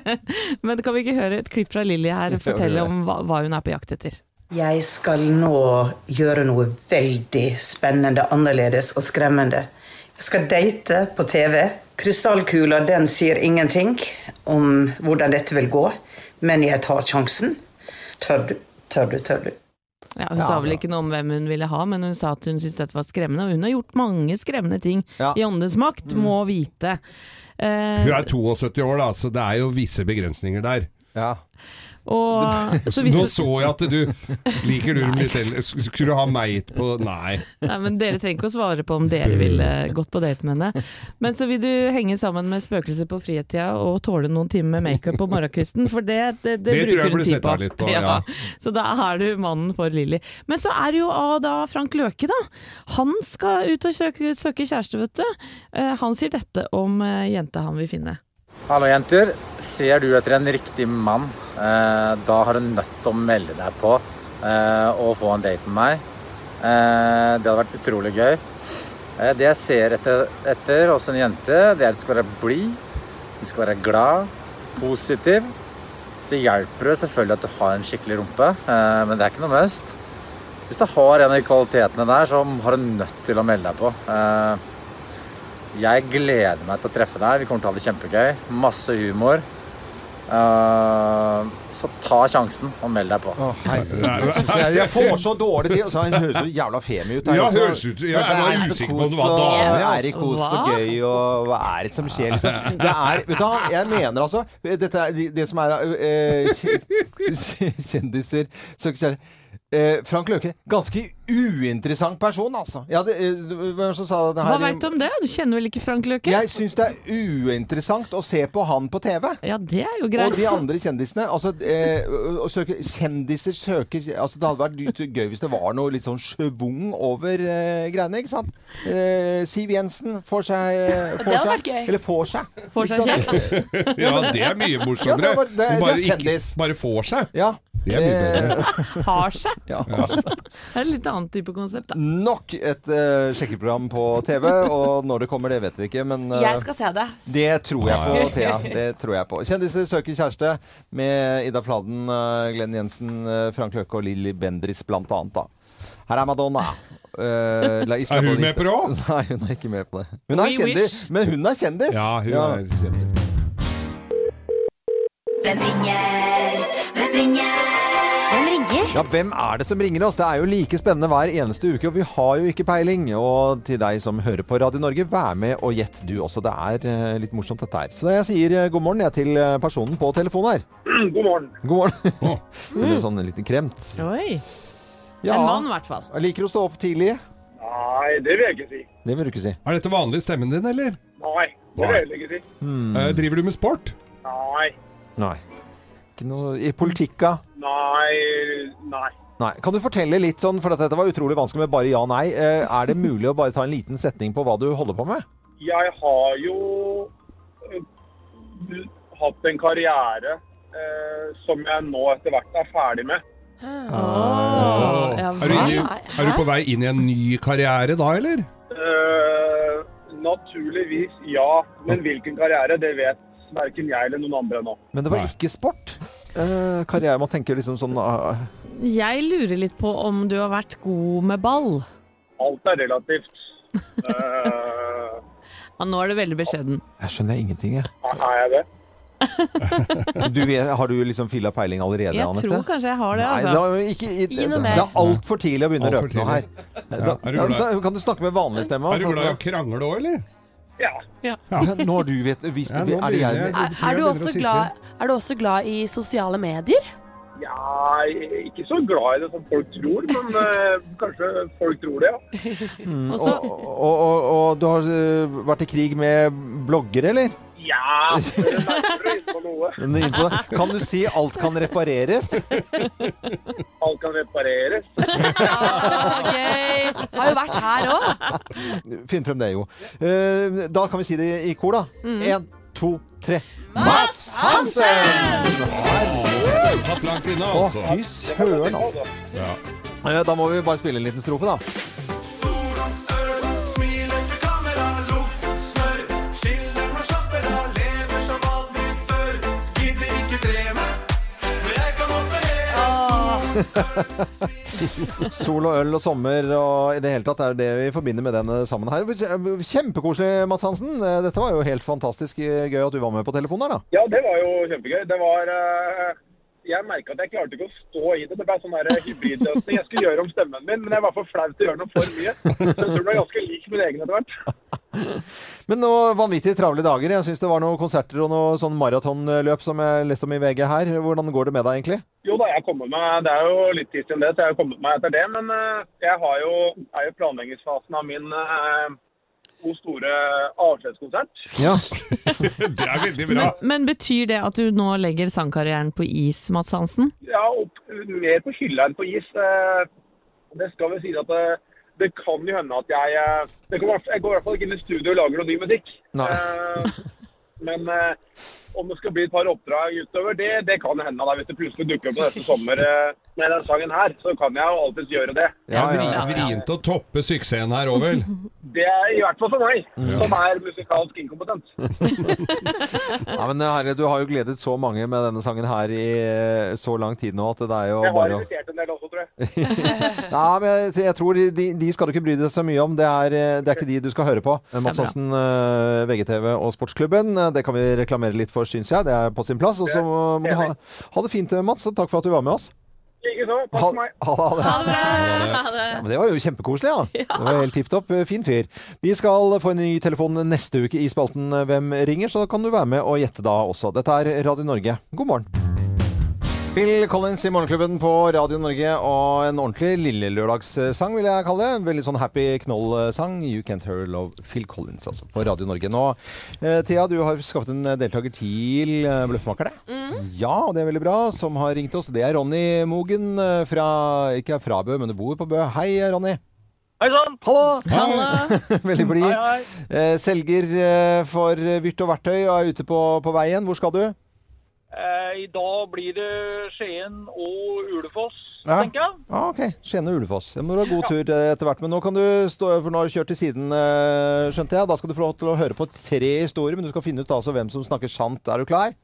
Speaker 1: Men kan vi ikke høre et klipp fra Lilly her fortelle om hva, hva hun er på jakt etter?
Speaker 7: Jeg skal nå gjøre noe veldig spennende, annerledes og skremmende. Jeg skal date på TV. Krystallkula den sier ingenting om hvordan dette vil gå, men jeg tar sjansen. Tør du? Tør du? Tør du?
Speaker 1: Ja, hun
Speaker 2: Ja,
Speaker 1: sa vel ikke noe om hvem hun ville ha, men hun sa at hun syntes dette var skremmende. Og hun har gjort mange skremmende ting
Speaker 2: Ja.
Speaker 1: i Åndenes makt, må vite. Uh,
Speaker 4: Hun er 72 år, da, så det er jo visse begrensninger der.
Speaker 2: Ja.
Speaker 1: og, så
Speaker 4: Nå så jeg at du Liker du dem litt selv? Skulle du ha meg på Nei.
Speaker 1: nei, men dere trenger ikke å svare på om dere ville gått på date med henne. Men så vil du henge sammen med spøkelser på fritida og tåle noen timer med makeup på morgenkvisten, for det, det, det,
Speaker 4: Det
Speaker 1: bruker hun
Speaker 4: burde
Speaker 1: tid på.
Speaker 4: på, ja.
Speaker 1: Så da er du mannen for Lilly. Men så er det jo da Frank Løke, da. Han skal ut og søke, søke kjæreste, vet du. Eh, han sier dette om Jente jenta han vil finne.
Speaker 3: Hallo, jenter. Ser du etter en riktig mann, eh, da har du nødt til å melde deg på eh, og få en date med meg. Eh, det hadde vært utrolig gøy. Det jeg ser etter, etter hos en jente, det er at du skal være blid, du skal være glad, positiv. Så hjelper det selvfølgelig at du har en skikkelig rumpe, men det er ikke noe mest. Hvis du har en av de kvalitetene der, så har du nødt til å melde deg på. Jeg gleder meg til å treffe deg. Vi kommer til å ha det kjempegøy. Masse humor. Uh, så ta sjansen og meld deg på.
Speaker 2: Å, herregud. Jeg, jeg, jeg får så dårlig tid. Og så høres så jævla femi ut. her
Speaker 4: Ja, høres ut- ja, jeg
Speaker 2: Det
Speaker 4: var
Speaker 2: er
Speaker 4: usikker på
Speaker 2: kos
Speaker 4: om det var
Speaker 2: Det er ikke kos og gøy, og hva er det som skjer, liksom? Det er, vet du hva, jeg mener altså Dette er det, det som er eh, Kjendiser søker kjærlighet. Eh, Frank Løke, ganske uinteressant person, altså. Ja, det, eh, hvem det som sa det her?
Speaker 1: Hva veit du om det? Du kjenner vel ikke Frank Løke?
Speaker 2: Jeg syns det er uinteressant å se på han på TV.
Speaker 1: Ja, det er jo greit.
Speaker 2: Og de andre kjendisene. Altså, eh, å søke, kjendiser søker altså, Det hadde vært gøy hvis det var noe litt sånn schwung over eh, greiene, ikke sant? Eh, Siv Jensen får seg får
Speaker 6: Det hadde vært gøy.
Speaker 2: Eller får seg.
Speaker 1: Får seg
Speaker 2: sant?
Speaker 4: Ja, det er mye
Speaker 2: Ja,
Speaker 4: morsommere.
Speaker 2: det er bare- det er-
Speaker 4: bare,
Speaker 2: det er
Speaker 4: ikke, bare får seg.
Speaker 2: Ja.
Speaker 4: Det er mye bedre.
Speaker 1: Har seg.
Speaker 2: ja.
Speaker 1: Det er et litt annet type konsept, da.
Speaker 2: Nok et uh, sjekkeprogram på TV, og når det kommer, det vet vi ikke, men uh,
Speaker 6: Jeg skal se det.
Speaker 2: Det tror jeg på, Thea. Det tror jeg på. Kjendiser søker kjæreste med Ida Fladen, uh, Glenn Jensen, Frank Løkke og Lilly Bendris blant annet. Da. Her er Madonna. Uh, La
Speaker 4: Er hun med på det òg?
Speaker 2: Nei, hun er ikke med på det. Hun er kjendis, men hun er kjendis.
Speaker 4: Ja, hun er kjendis.
Speaker 8: Hvem ringer? Hvem ringer? Ringer?
Speaker 2: Ja, Hvem er det som ringer oss? Det er jo like spennende hver eneste uke, og vi har jo ikke peiling. Og til deg som hører på Radio Norge, vær med og gjett du også. Det er eh, litt morsomt dette her. Så da jeg sier eh, god morgen jeg til eh, personen på telefonen her.
Speaker 9: God morgen.
Speaker 2: God morgen. Eller sånn litt kremt.
Speaker 1: Oi.
Speaker 2: Ja.
Speaker 1: En mann, i hvert fall.
Speaker 2: Liker å stå opp tidlig.
Speaker 9: Nei, det vil jeg ikke si.
Speaker 2: Det vil du ikke si.
Speaker 4: Er dette vanlig stemmen din, eller?
Speaker 9: Nei, det vil jeg ikke si.
Speaker 4: Eh, driver du med sport?
Speaker 9: Nei,
Speaker 2: Nei. Ikke noe i politikka?
Speaker 9: Nei, nei.
Speaker 2: Nei. Kan du fortelle litt sånn, for dette var utrolig vanskelig med bare ja-nei. Eh, er det mulig å bare ta en liten setning på hva du holder på med?
Speaker 9: Jeg har jo eh, hatt en karriere eh, som jeg nå etter hvert er ferdig med.
Speaker 1: Åh, ja,
Speaker 4: Er du,
Speaker 1: hva?
Speaker 4: er du på vei inn i en ny karriere da, eller?
Speaker 9: Eh, naturligvis ja, men hvilken karriere, det vet verken jeg eller noen andre nå.
Speaker 2: Men det var ikke sport. Eh, karriere, man tenker liksom sånn ah,
Speaker 1: Jeg lurer litt på om du har vært god med ball.
Speaker 9: Alt er relativt. uh,
Speaker 1: Ja, nå er du veldig beskjeden.
Speaker 2: Jeg skjønner ingenting, jeg.
Speaker 9: er jeg det?
Speaker 2: Du vet, har du liksom filla peiling allerede,
Speaker 1: Jeg
Speaker 2: Anette?
Speaker 1: tror kanskje jeg har det.
Speaker 2: Nei,
Speaker 1: Altså.
Speaker 2: da, ikke, i,
Speaker 6: Gi noe
Speaker 2: det
Speaker 6: mer.
Speaker 2: er altfor tidlig å begynne å røpe noe her. Da,
Speaker 4: Ja, er du glad?
Speaker 2: da, kan du snakke med vanlig stemme?
Speaker 4: Er du glad i å krangle òg, eller?
Speaker 9: Ja.
Speaker 2: Ja, Når du vet hvis
Speaker 4: Ja,
Speaker 2: Er det jeg?
Speaker 6: Er, er, du også glad, er du også glad i sosiale medier?
Speaker 9: ja, ikke så glad i det som folk tror, men uh, kanskje folk tror det, ja.
Speaker 2: Mm,
Speaker 1: Og
Speaker 2: og, og, og, og du har eh, vært i krig med bloggere, eller?
Speaker 9: Ja, er.
Speaker 2: Kan du si 'alt kan repareres'?
Speaker 9: Alt kan repareres.
Speaker 6: Gøy! Har jo vært her òg.
Speaker 2: Finn frem det, jo. Eh, Da kan vi si det i kor, da. Én, to, tre. Mats Hansen!
Speaker 4: Det satt langt inne,
Speaker 2: Å, fy søren, altså. Eh, Da må vi bare spille en liten strofe, da. Sol og øl og sommer og i det hele tatt er det vi forbinder med denne sammen her. Kjempekoselig, Mats Hansen. Eh, Dette var jo helt fantastisk eh, gøy at du var med på telefonen her, da.
Speaker 9: Ja, det var jo kjempegøy. Det var eh, Jeg merka at jeg klarte ikke å stå i det. Det ble sånn hybridløsning. Jeg skulle gjøre om stemmen min, men jeg var for flau til å gjøre noe for mye. Så jeg tror den var ganske lik min egen etter hvert.
Speaker 2: Men nå vanvittig travle dager. Jeg syns det var noen konserter og noe sånn maratonløp som jeg leste om i VG her. Hvordan går det med deg, egentlig?
Speaker 9: Jo da, jeg kommer meg, Det er jo litt tid siden det, så jeg har kommet meg etter det. Men eh, jeg har jo, er jo i planleggingsfasen av min eh, to store avskjedskonsert.
Speaker 2: Ja.
Speaker 4: Det er veldig bra.
Speaker 1: Men, men betyr det at du nå legger sangkarrieren på is, Mats Hansen?
Speaker 9: Ja, opp, mer på hylla enn på is. eh, Det skal vel si at det, kan jo hende at jeg eh, Jeg går i hvert fall ikke inn i studio og lager noe ny musikk.
Speaker 2: Nei.
Speaker 9: Eh, Men eh, om det skal bli et par oppdrag utover, det, det kan hende. Da. Hvis det plutselig dukker opp neste sommer eh, med den sangen her, så kan jeg jo alltids gjøre det.
Speaker 2: Ja, ja, ja.
Speaker 4: Vrient å toppe suksessen her òg, vel?
Speaker 9: Det er i hvert fall for meg, som er musikalsk inkompetent.
Speaker 2: ja men herre, du har jo gledet så mange med denne sangen her i eh, så lang tid nå at det er jo
Speaker 9: Jeg har
Speaker 2: bare å
Speaker 9: irritert en del også, tror jeg.
Speaker 2: Ja, men jeg, jeg tror de, de skal du ikke bry deg så mye om. Det er, eh, det er ikke de du skal høre på.
Speaker 1: Bra.
Speaker 2: Hansen, eh, VGTV og Sportsklubben. eh, Det kan vi reklamere litt for, syns jeg. Det er på sin plass. Og så må du ha, ha det fint, Mats. og Takk for at du var med oss.
Speaker 9: Takk for meg.
Speaker 2: ha, det, ha det. Ja, men det var jo kjempekoselig, da. Det var helt tipp topp. Fin fyr. Vi skal få en ny telefon neste uke i spalten Hvem ringer, så kan du være med og gjette da også. Dette er Radio Norge. God morgen. Bill Collins i Morgenklubben på Radio Norge, og en ordentlig lille lørdagssang, vil jeg kalle det. En Veldig sånn happy knoll-sang. You Can't Hear Love Phil Collins, altså, på Radio Norge. Nå, eh, Thea, du har skaffet en deltaker til Bløffmakerne. Mm. Ja, og det er veldig bra. Som har ringt oss. Det er Ronny Mogen eh, fra Ikke fra Bø, men du bor på Bø. Hei, Ronny.
Speaker 9: Hei sann!
Speaker 2: Hallo! veldig blid. Eh, selger eh, for Vyrt og Verktøy og er ute på, på veien. Hvor skal du?
Speaker 10: Eh, I dag blir det Skien og Ulefoss,
Speaker 2: Ja.
Speaker 10: tenker jeg.
Speaker 2: Ja, ok. Skien og Ulefoss. Det må du ha god tur eh, etter hvert. Men nå kan du stå for nå har du kjørt til siden, eh, skjønte jeg. Da skal du få lov til å høre på tre historier, men du skal finne ut altså hvem som snakker sant. Er du klar?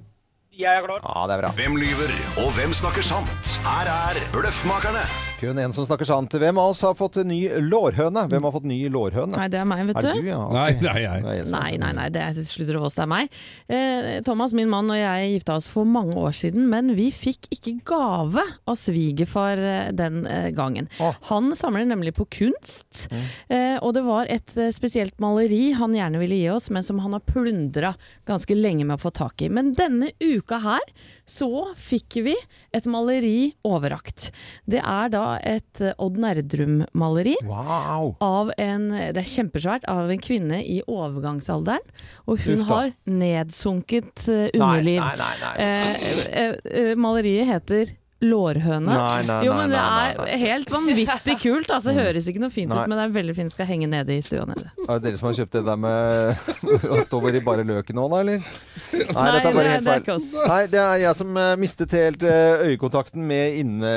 Speaker 10: Jeg er klar.
Speaker 2: Ja, det er bra.
Speaker 11: Hvem lyver, og hvem snakker sant? Her er Bløffmakerne.
Speaker 2: Kun en som snakker sant. Hvem av oss har fått en ny lårhøne? Hvem har fått ny lårhøne?
Speaker 1: Nei, det er meg, vet
Speaker 2: Er
Speaker 1: du.
Speaker 2: du, ja? okay.
Speaker 4: Nei, det er jeg.
Speaker 2: Som-
Speaker 1: Nei, nei, nei, det er slutter å oss, det er meg. Eh, Thomas, min mann og jeg gifta oss for mange år siden, men vi fikk ikke gave av svigerfar eh, den eh, gangen.
Speaker 2: Ah.
Speaker 1: Han samler nemlig på kunst, eh, og det var et eh, spesielt maleri han gjerne ville gi oss, men som han har plundra ganske lenge med å få tak i. Men denne uka her så fikk vi et maleri overrakt. Det er da et eh, Odd Nerdrum-maleri
Speaker 2: Wow!
Speaker 1: av en, det er kjempesvært, av en kvinne i overgangsalderen. Og hun har nedsunket eh, underliv.
Speaker 2: nei, nei, nei.
Speaker 1: Eh, eh, eh, maleriet heter Lårhøne.
Speaker 2: Nei, nei,
Speaker 1: jo,
Speaker 2: nei,
Speaker 1: men det er helt vanvittig kult. Altså, det høres ikke noe fint
Speaker 2: Nei.
Speaker 1: ut, men det er veldig fint. Skal henge nede i stua nede.
Speaker 2: Er det dere som har kjøpt det der med å stå bare i bare løken nå, da, eller? Nei,
Speaker 1: Nei,
Speaker 2: dette er bare helt feil. Nei, det er jeg som eh, mistet helt eh, øyekontakten med inne,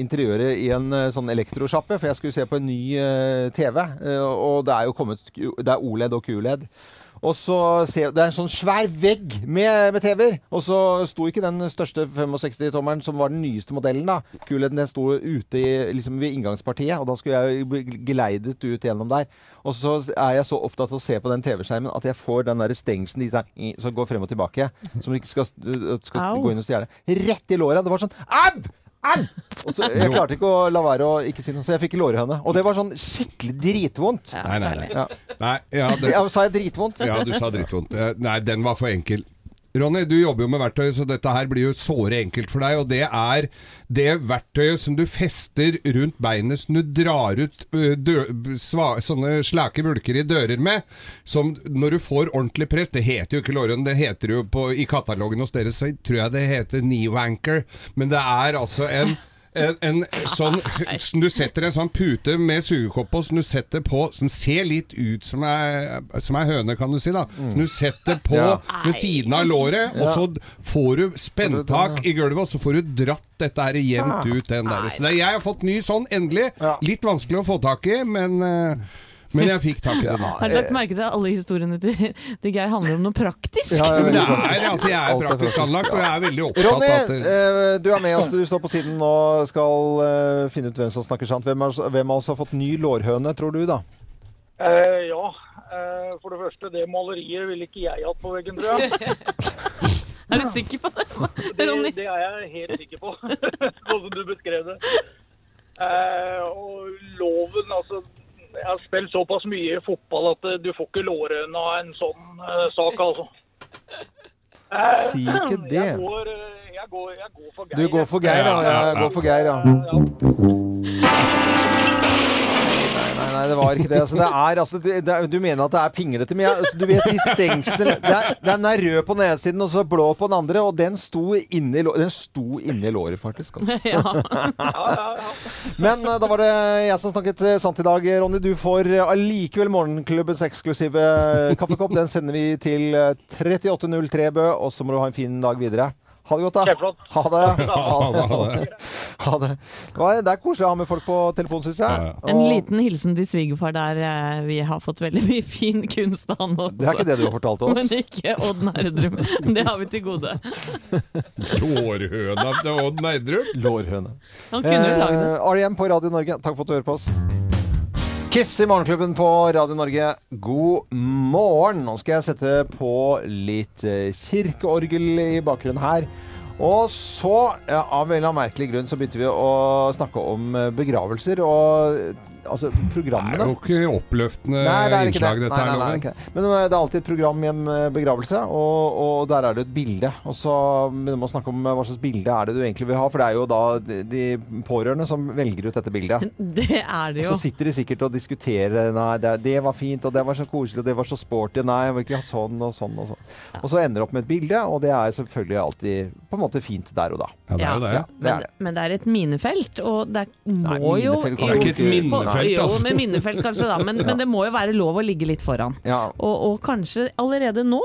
Speaker 2: interiøret i en eh, sånn elektrosjappe, for jeg skulle se på en ny eh, TV, eh, og det er jo kommet Det er OLED og QLED. Og så ser Det er en sånn svær vegg med, med TV-er. Og så sto ikke den største 65-tommeren, som var den nyeste modellen, da. Kulheten den sto ute i, liksom ved inngangspartiet, og da skulle jeg bli geleidet ut gjennom der. Og så er jeg så opptatt av å se på den TV-skjermen at jeg får den der stengselen dit der, som går frem og tilbake, som ikke skal, skal gå inn og stjele. Rett i låra. Det var sånn Au! Au! Og så, jeg klarte ikke å la være å ikke si noe, så jeg fikk lårhøne. Og det var sånn skikkelig dritvondt.
Speaker 1: Ja,
Speaker 4: Nei, nei, nei.
Speaker 2: Ja.
Speaker 4: nei ja, det,
Speaker 2: Ja, sa jeg dritvondt?
Speaker 4: Ja, du sa drittvondt. Eh, Nei, den var for enkel. Ronny, du jobber jo med verktøy, så dette her blir jo såre enkelt for deg. Og det er det verktøyet som du fester rundt beinet som du drar ut sånne slake bulker i dører med. Som når du får ordentlig press Det heter jo ikke låren, det heter jo på, i katalogen hos dere, så tror jeg det heter knee wanker. Men det er altså en en, en sånn Du setter en sånn pute med sugekopp på, som du setter på Som ser litt ut som ei, som ei høne, kan du si. da Som du setter på
Speaker 2: Ja.
Speaker 4: ved siden av låret, og så får du spenntak i gulvet, og så får du dratt dette her jevnt ut den der. Så det, jeg har fått ny sånn, endelig. Litt vanskelig å få tak i, men, eh, men jeg fikk tak i det da.
Speaker 1: Har du lagt merke til at alle historiene til, til Geir handler om noe praktisk?
Speaker 2: Ja,
Speaker 4: jeg, det er, altså, jeg er
Speaker 2: Alt
Speaker 4: praktisk
Speaker 2: praktisk.
Speaker 4: anlagt, og jeg er veldig opptatt
Speaker 2: Ronny,
Speaker 4: av at det-
Speaker 2: eh, du er med oss. Du står på siden og skal eh, finne ut hvem som snakker sant. Hvem, av oss har fått ny lårhøne, tror du, da?
Speaker 10: Eh, ja, eh, for det første, det maleriet ville ikke jeg hatt på veggen, tror jeg.
Speaker 1: Er du sikker på det,
Speaker 10: Det,
Speaker 1: Ronny?
Speaker 10: det er jeg helt sikker på, sånn som du beskrev det. Eh, og loven, altså Jeg har spilt såpass mye fotball at eh, du får ikke lårhøne av en sånn eh, sak, altså.
Speaker 2: Si ikke det.
Speaker 10: Jeg går, eh, jeg går, jeg går for Geir.
Speaker 2: Du går for Geir, ja, Jeg går for Geir, ja.
Speaker 10: Ja.
Speaker 2: Nei, det var ikke det. Altså, det er, altså, du, det, er- du mener at det er pinglete, men jeg, altså, du vet de stengslene Den er rød på den ene siden og så blå på den andre, og den sto inni, den sto inni låret, faktisk. Altså.
Speaker 1: Ja.
Speaker 10: Ja, ja, ja.
Speaker 2: Men eh, da var det jeg som snakket eh, sant i dag, Ronny. Du får eh, allikevel Morgenklubbens eksklusive kaffekopp. Den sender vi til eh, 3803 Bø, og så må du ha en fin dag videre. Ha det godt, da.
Speaker 10: Kjempeflott.
Speaker 2: Ha det. Ha
Speaker 4: Ha det, ha
Speaker 2: det. Ha det. Det er koselig å ha med folk på telefon, syns jeg.
Speaker 4: Ja, ja.
Speaker 1: En liten hilsen til svigerfar der eh, vi har fått veldig mye fin kunst av han også.
Speaker 2: Det er ikke det du har fortalt oss.
Speaker 1: Men ikke Odd Nerdrum. Det har vi til gode.
Speaker 4: Lårhøna til Odd Nerdrum?
Speaker 2: Lårhøne.
Speaker 1: Han kunne jo lagd det.
Speaker 2: Eh, på Radio Norge, takk for at du hører på oss. Kiss i Morgenklubben på Radio Norge, god morgen. Nå skal jeg sette på litt eh, kirkeorgel i bakgrunnen her. Og så, av en eller annen merkelig grunn, så begynte vi å snakke om eh, begravelser. Og eh, programmene
Speaker 4: Det er jo ikke oppløftende
Speaker 2: Nei, det er ikke
Speaker 4: innslag,
Speaker 2: det.
Speaker 4: dette
Speaker 2: Nei,
Speaker 4: her.
Speaker 2: nei, nei, det er ikke det. Men eh, det er alltid et program i en eh, begravelse, og, og der er det et bilde. Og så begynner man å snakke om eh, hva slags bilde er det du egentlig vil ha, for det er jo da de, de pårørende som velger ut dette bildet.
Speaker 1: Det er det jo.
Speaker 2: Og så sitter de sikkert og diskuterer Nei, det, det var fint, og det var så koselig, og det var så sporty. Nei, jeg vil ikke ha sånn og sånn og sånn. Og så ender det opp med et bilde, og det er selvfølgelig alltid på en måte fint der og da.
Speaker 4: Ja, det er jo det.
Speaker 2: Ja, det er
Speaker 1: Men,
Speaker 2: det.
Speaker 1: men det er et minefelt, og det må
Speaker 2: Nei,
Speaker 1: jo
Speaker 4: Det er ikke et minnefelt,
Speaker 1: Jo,
Speaker 4: altså.
Speaker 1: med minnefelt kanskje, da. Men, men det må jo være lov å ligge litt foran.
Speaker 2: Ja.
Speaker 1: Og, og kanskje allerede nå,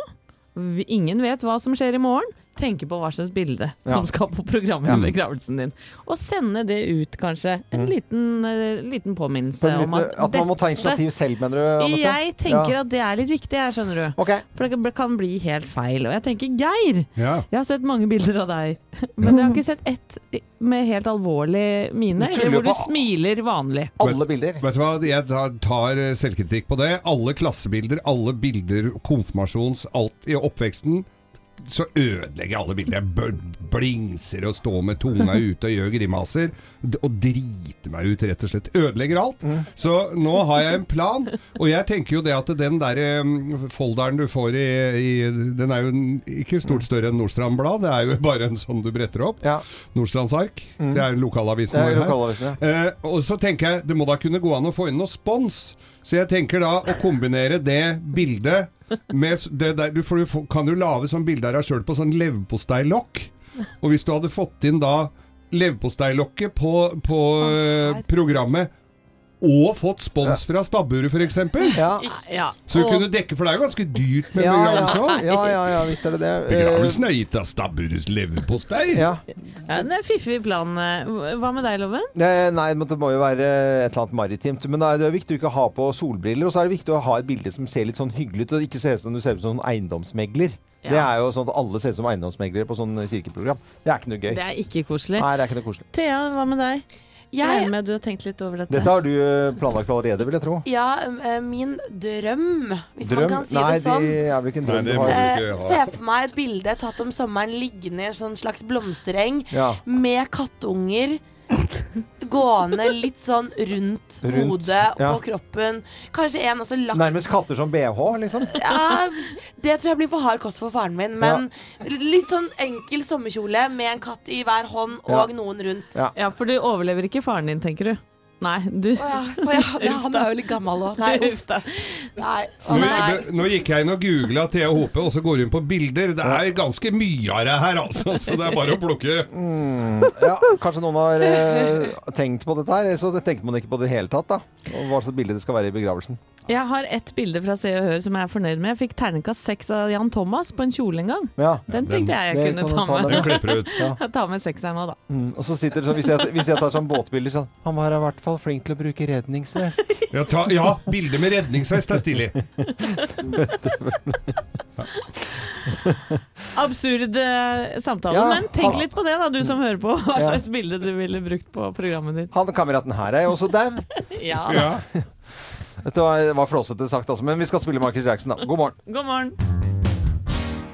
Speaker 1: ingen vet hva som skjer i morgen, tenke på hva slags bilde
Speaker 2: Ja.
Speaker 1: som skal på programmet
Speaker 2: Ja.
Speaker 1: i begravelsen din. Og sende det ut, kanskje. En liten, eh, liten påminnelse
Speaker 2: For en
Speaker 1: om at,
Speaker 2: at man må ta initiativ selv, mener du? Anette?
Speaker 1: Jeg tenker
Speaker 2: Ja.
Speaker 1: at det er litt viktig, jeg, skjønner du.
Speaker 2: Okay.
Speaker 1: For det kan bli helt feil. Og jeg tenker Geir,
Speaker 4: Ja.
Speaker 1: jeg har sett mange bilder av deg, men jeg har ikke sett ett med helt alvorlig mine, eller hvor du smiler vanlig.
Speaker 2: Alle bilder.
Speaker 4: Vet du hva, jeg tar, tar eh, selvkritikk på det. Alle klassebilder, alle bilder, konfirmasjons, alt i oppveksten. Så ødelegger jeg alle bilder. Jeg blingser og står med tunga ute og gjør grimaser. Og driter meg ut, rett og slett. Ødelegger alt. Så nå har jeg en plan. Og jeg tenker jo det at den der eh, folderen du får i, i Den er jo ikke stort større enn Nordstrand Blad. Det er jo bare en sånn du bretter opp.
Speaker 2: Ja.
Speaker 4: Nordstrands Ark. Det er lokalavisen vår her. Eh, og så tenker jeg det må da kunne gå an å få inn noe spons. Så jeg tenker da å kombinere det bildet med det der, du, For du kan jo lage sånn bilde av deg sjøl på sånn leverposteilokk. Og hvis du hadde fått inn da leverposteilokket på, på eh, programmet og fått spons fra stabburet, f.eks.
Speaker 2: Ja.
Speaker 1: Ja.
Speaker 4: Så du kunne dekke, for det er jo ganske dyrt med
Speaker 2: Ja,
Speaker 4: begravelse òg.
Speaker 2: ja, ja, ja, visst er det det.
Speaker 4: Begravelsen er gitt av stabburets leverpostei.
Speaker 2: Eh, Ja.
Speaker 1: Ja, det er fiffig plan. Hva med deg, Loven?
Speaker 2: Eh, Nei, men det må jo være et eller annet maritimt. Men det er, det er viktig å ikke ha på solbriller. Og så er det viktig å ha et bilde som ser litt sånn hyggelig ut, og ikke ser ut som du ser ut som en eiendomsmegler.
Speaker 1: Ja.
Speaker 2: Det er jo sånn at alle ser ut som eiendomsmeglere på sånn kirkeprogram. Det er ikke noe gøy.
Speaker 1: Det er ikke koselig.
Speaker 2: Nei, det er ikke noe koselig.
Speaker 1: Thea, hva med deg? Jeg
Speaker 6: Jeg-
Speaker 1: med du har tenkt litt over dette.
Speaker 2: Dette har du eh, planlagt allerede, vil jeg tro.
Speaker 6: Ja, eh, min drøm, hvis
Speaker 2: Drøm?
Speaker 6: man kan si
Speaker 2: Nei,
Speaker 6: det sånn.
Speaker 2: det er vel ikke en drøm
Speaker 4: Nei,
Speaker 2: du har.
Speaker 6: Eh,
Speaker 4: ikke ja.
Speaker 6: se for meg et bilde tatt om sommeren liggende i en sånn slags blomstereng
Speaker 2: Ja.
Speaker 6: med kattunger gående litt sånn rundt,
Speaker 2: Rundt,
Speaker 6: hodet
Speaker 2: ja.
Speaker 6: og kroppen. Kanskje en også lagt
Speaker 2: Nærmest katter som bh, liksom.
Speaker 6: ja, Det tror jeg blir for hard kost for faren min. Men litt sånn enkel sommerkjole med en katt i hver hånd og
Speaker 2: Ja.
Speaker 6: noen rundt.
Speaker 2: Ja.
Speaker 1: Ja, for du overlever ikke faren din, tenker du? Nei, du
Speaker 6: oh, ja, å ja, men han er jo litt gammel òg. Nei, uff.
Speaker 1: da.
Speaker 4: Nå, nå gikk jeg inn og googla Thea Hope, og så går hun på bilder. Det er ganske mye av det her, altså. Så det er bare å plukke.
Speaker 2: Mm, ja, kanskje noen har eh, tenkt på dette her, eller så tenker man ikke på det i hele tatt, da. Og hva slags bilde det skal være i begravelsen.
Speaker 1: Jeg har ett bilde fra Se og Hør som jeg er fornøyd med. Jeg fikk terningkast seks av Jan Thomas på en kjole en gang.
Speaker 2: Ja.
Speaker 1: Den tenkte jeg jeg kunne ta
Speaker 2: ta med.
Speaker 4: Den klipper ut.
Speaker 2: Ja.
Speaker 1: Ta med sekseren nå, da.
Speaker 2: Mm, og så sitter det sånn, hvis jeg, hvis jeg tar sånn båtbilder sånn Han var i hvert fall flink til å bruke redningsvest.
Speaker 4: Ja, ta, ja bilde med redningsvest er stilig.
Speaker 1: Absurd eh, samtale,
Speaker 2: Ja,
Speaker 1: men tenk
Speaker 2: han-
Speaker 1: litt på det, da, du som hører på. Hva
Speaker 2: Ja.
Speaker 1: slags bilde du ville brukt på programmet ditt.
Speaker 2: Han kameraten her er jo også dau.
Speaker 1: Ja.
Speaker 2: Dette var, var flåsete sagt også, men vi skal spille Michael Jackson, da. God morgen.
Speaker 1: God morgen.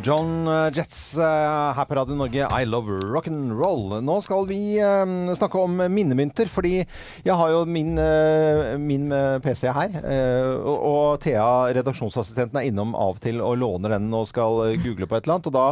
Speaker 2: John eh, Jets eh, her på Radio Norge, I love rock'n'roll. Nå skal vi eh, snakke om minnemynter, fordi jeg har jo min, min PC her. og, Thea, redaksjonsassistenten, er innom av og til og låner den og skal google på et eller annet. Og da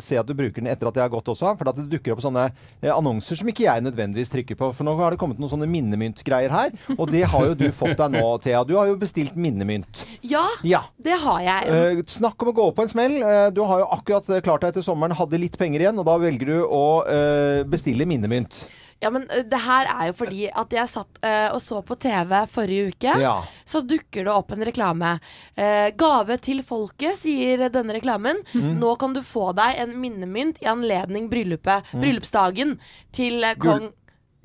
Speaker 2: ser jeg at du bruker den etter at jeg har gått også, for det dukker opp sånne annonser som ikke jeg nødvendigvis trykker på. For nå har det kommet noen sånne minnemyntgreier her, og det har jo du fått deg nå, Thea. Du har jo bestilt minnemynt.
Speaker 6: Ja,
Speaker 2: Ja.
Speaker 6: det har jeg.
Speaker 2: Snakk om å gå på en smell. Du har jo akkurat eh, klart deg etter sommeren, hadde litt penger igjen, og da velger du å eh, bestille minnemynt.
Speaker 6: Ja, men eh, det her er jo fordi at jeg satt uh, og så på TV forrige uke.
Speaker 2: Ja.
Speaker 6: Så dukker det opp en reklame. Uh, gave til folket, sier denne reklamen.
Speaker 2: Mm.
Speaker 6: Nå kan du få deg en minnemynt i anledning bryllupet,
Speaker 2: Mm.
Speaker 6: bryllupsdagen til
Speaker 2: uh,
Speaker 6: kong
Speaker 2: Gull-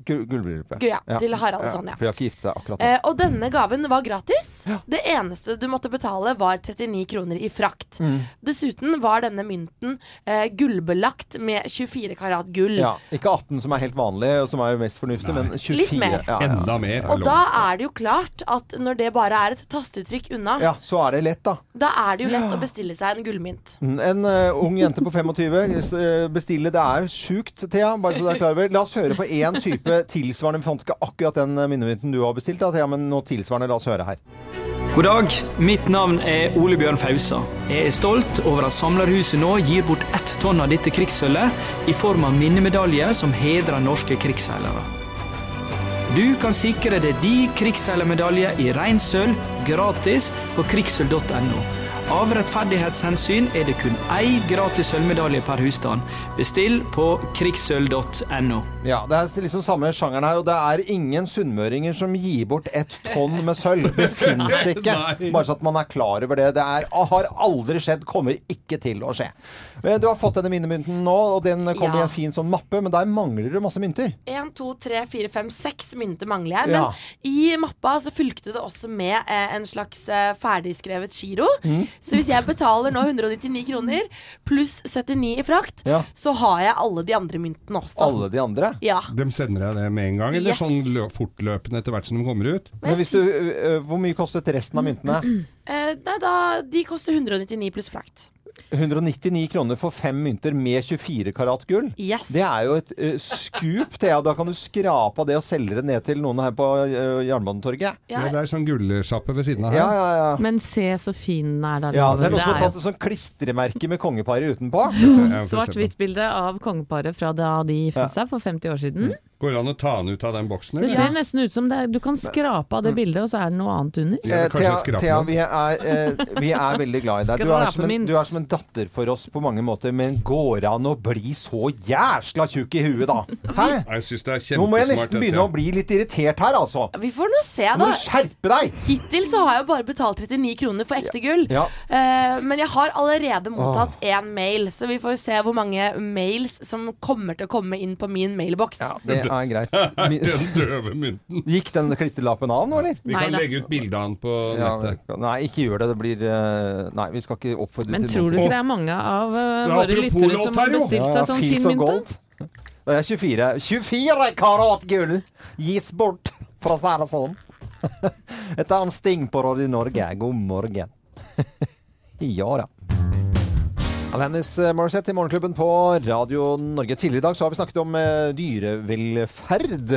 Speaker 2: Gullbryllupet.
Speaker 6: Gu- ja, til Harald og Sonja. ja.
Speaker 2: For de har ikke giftet seg akkurat nå.
Speaker 6: Eh, og denne gaven var gratis. Det eneste du måtte betale, var 39 kroner i frakt.
Speaker 2: Mm.
Speaker 6: Dessuten var denne mynten eh, gullbelagt med 24 karat gull.
Speaker 2: Ja, ikke 18 som er helt vanlig, og som er mest fornuftig, men 24.
Speaker 6: Litt mer.
Speaker 2: Ja, ja.
Speaker 4: Enda mer.
Speaker 6: Og da er det jo klart at når det bare er et tastetrykk unna,
Speaker 2: ja, så er det lett, da.
Speaker 6: da er det jo lett å bestille seg en gullmynt.
Speaker 2: Mm, En uh, ung jente på 25 eh, bestille Det er sjukt, Thea. Bare så du er klar over. La oss høre på én type tilsvarende. Vi fant ikke akkurat den eh, minnemynten du har bestilt, da, ja, men noe tilsvarende. La oss høre her.
Speaker 12: God dag, mitt navn er Ole Bjørn Fausa. Jeg er stolt over at Samlerhuset nå gir bort ett tonn av dette krigssølvet i form av minnemedalje som hedrer norske krigsseilere. Du kan sikre deg din krigsseilermedalje i reinsølv gratis på krigssølv.no. Av rettferdighetshensyn er det kun én gratis sølvmedalje per husstand. Bestill på krigssølv.no.
Speaker 2: Ja, Det er liksom samme sjangeren her, og det er ingen sunnmøringer som gir bort et tonn med sølv. Det fins ikke. Bare så at man er klar over det. Det er, har aldri skjedd, kommer ikke til å skje. Men Du har fått denne minnemynten nå, og den kom i en fin sånn mappe, men der mangler det masse mynter.
Speaker 6: Én, to, tre, fire, fem, seks mynter mangler jeg. Men
Speaker 2: Ja.
Speaker 6: i mappa så fulgte det også med eh, en slags eh, ferdigskrevet giro.
Speaker 2: Mm.
Speaker 6: Så hvis jeg betaler nå 199 kroner pluss 79 i frakt,
Speaker 2: Ja.
Speaker 6: så har jeg alle de andre myntene også.
Speaker 2: Alle de andre.
Speaker 6: Ja.
Speaker 4: De sender deg det med en gang, eller
Speaker 6: Yes.
Speaker 4: sånn fortløpende etter hvert som de kommer ut?
Speaker 2: Men hvis du, ø, Hvor mye kostet resten av myntene?
Speaker 6: Eh, nei, da, de koster 199 pluss frakt.
Speaker 2: 199 kroner for fem mynter med 24 karat gull.
Speaker 6: Yes.
Speaker 2: Det er jo et uh, skup, Thea. Da kan du skrape av det og selge det ned til noen her på uh, Jernbanetorget.
Speaker 4: Ja, det er sånn gullsjappe ved siden av her.
Speaker 2: Ja, ja, ja.
Speaker 1: Men se så fin den er, der.
Speaker 2: Ja, det er noen som har tatt et sånt klistremerke med kongeparet utenpå.
Speaker 1: Svart-hvitt-bilde av kongeparet fra da de giftet
Speaker 2: Ja.
Speaker 1: seg for 50 år siden.
Speaker 4: Går det an å ta den ut av den boksen,
Speaker 1: Det
Speaker 4: eller?
Speaker 1: ser nesten ut som det er, du kan skrape av det bildet, og så er det noe annet under.
Speaker 4: Ja,
Speaker 2: Eh, Thea, Thea vi, er, eh, vi er veldig glad i deg. Du er, som en, du er som en datter for oss på mange måter, men går det an å bli så jæsla tjukk i huet, da? Hæ?
Speaker 4: Det er
Speaker 2: Nå må jeg nesten begynne å bli litt irritert her, altså.
Speaker 6: Vi får nå se,
Speaker 2: Nå
Speaker 6: da.
Speaker 2: må du skjerpe deg!
Speaker 6: Hittil så har jeg bare betalt 39 kroner for ekte gull.
Speaker 2: Ja.
Speaker 6: Uh, men jeg har allerede mottatt én mail, så vi får se hvor mange mails som kommer til å komme inn på min mailboks.
Speaker 2: Ja, det er greit.
Speaker 4: Den døve mynten.
Speaker 2: Gikk den klistrelappen av nå, eller?
Speaker 4: Vi kan
Speaker 1: nei,
Speaker 4: legge ut bilde av den på
Speaker 2: Ja,
Speaker 4: nettet.
Speaker 2: nei, ikke gjør det. Det blir eh, Nei, vi skal ikke oppfordre
Speaker 1: Men
Speaker 2: til
Speaker 1: tror du ikke det er mange av uh, våre lyttere som har
Speaker 4: bestilt
Speaker 1: bestilt
Speaker 2: Ja,
Speaker 1: seg sånn fin
Speaker 2: so
Speaker 1: mynt?
Speaker 2: Det er 24. 24 karat gull gis bort, for å si det sånn. Et annet Sting på Radio Norge. God morgen. ja da. Alanis Morissette i Morgenklubben på Radio Norge. Tidligere i dag så har vi snakket om eh, dyrevelferd.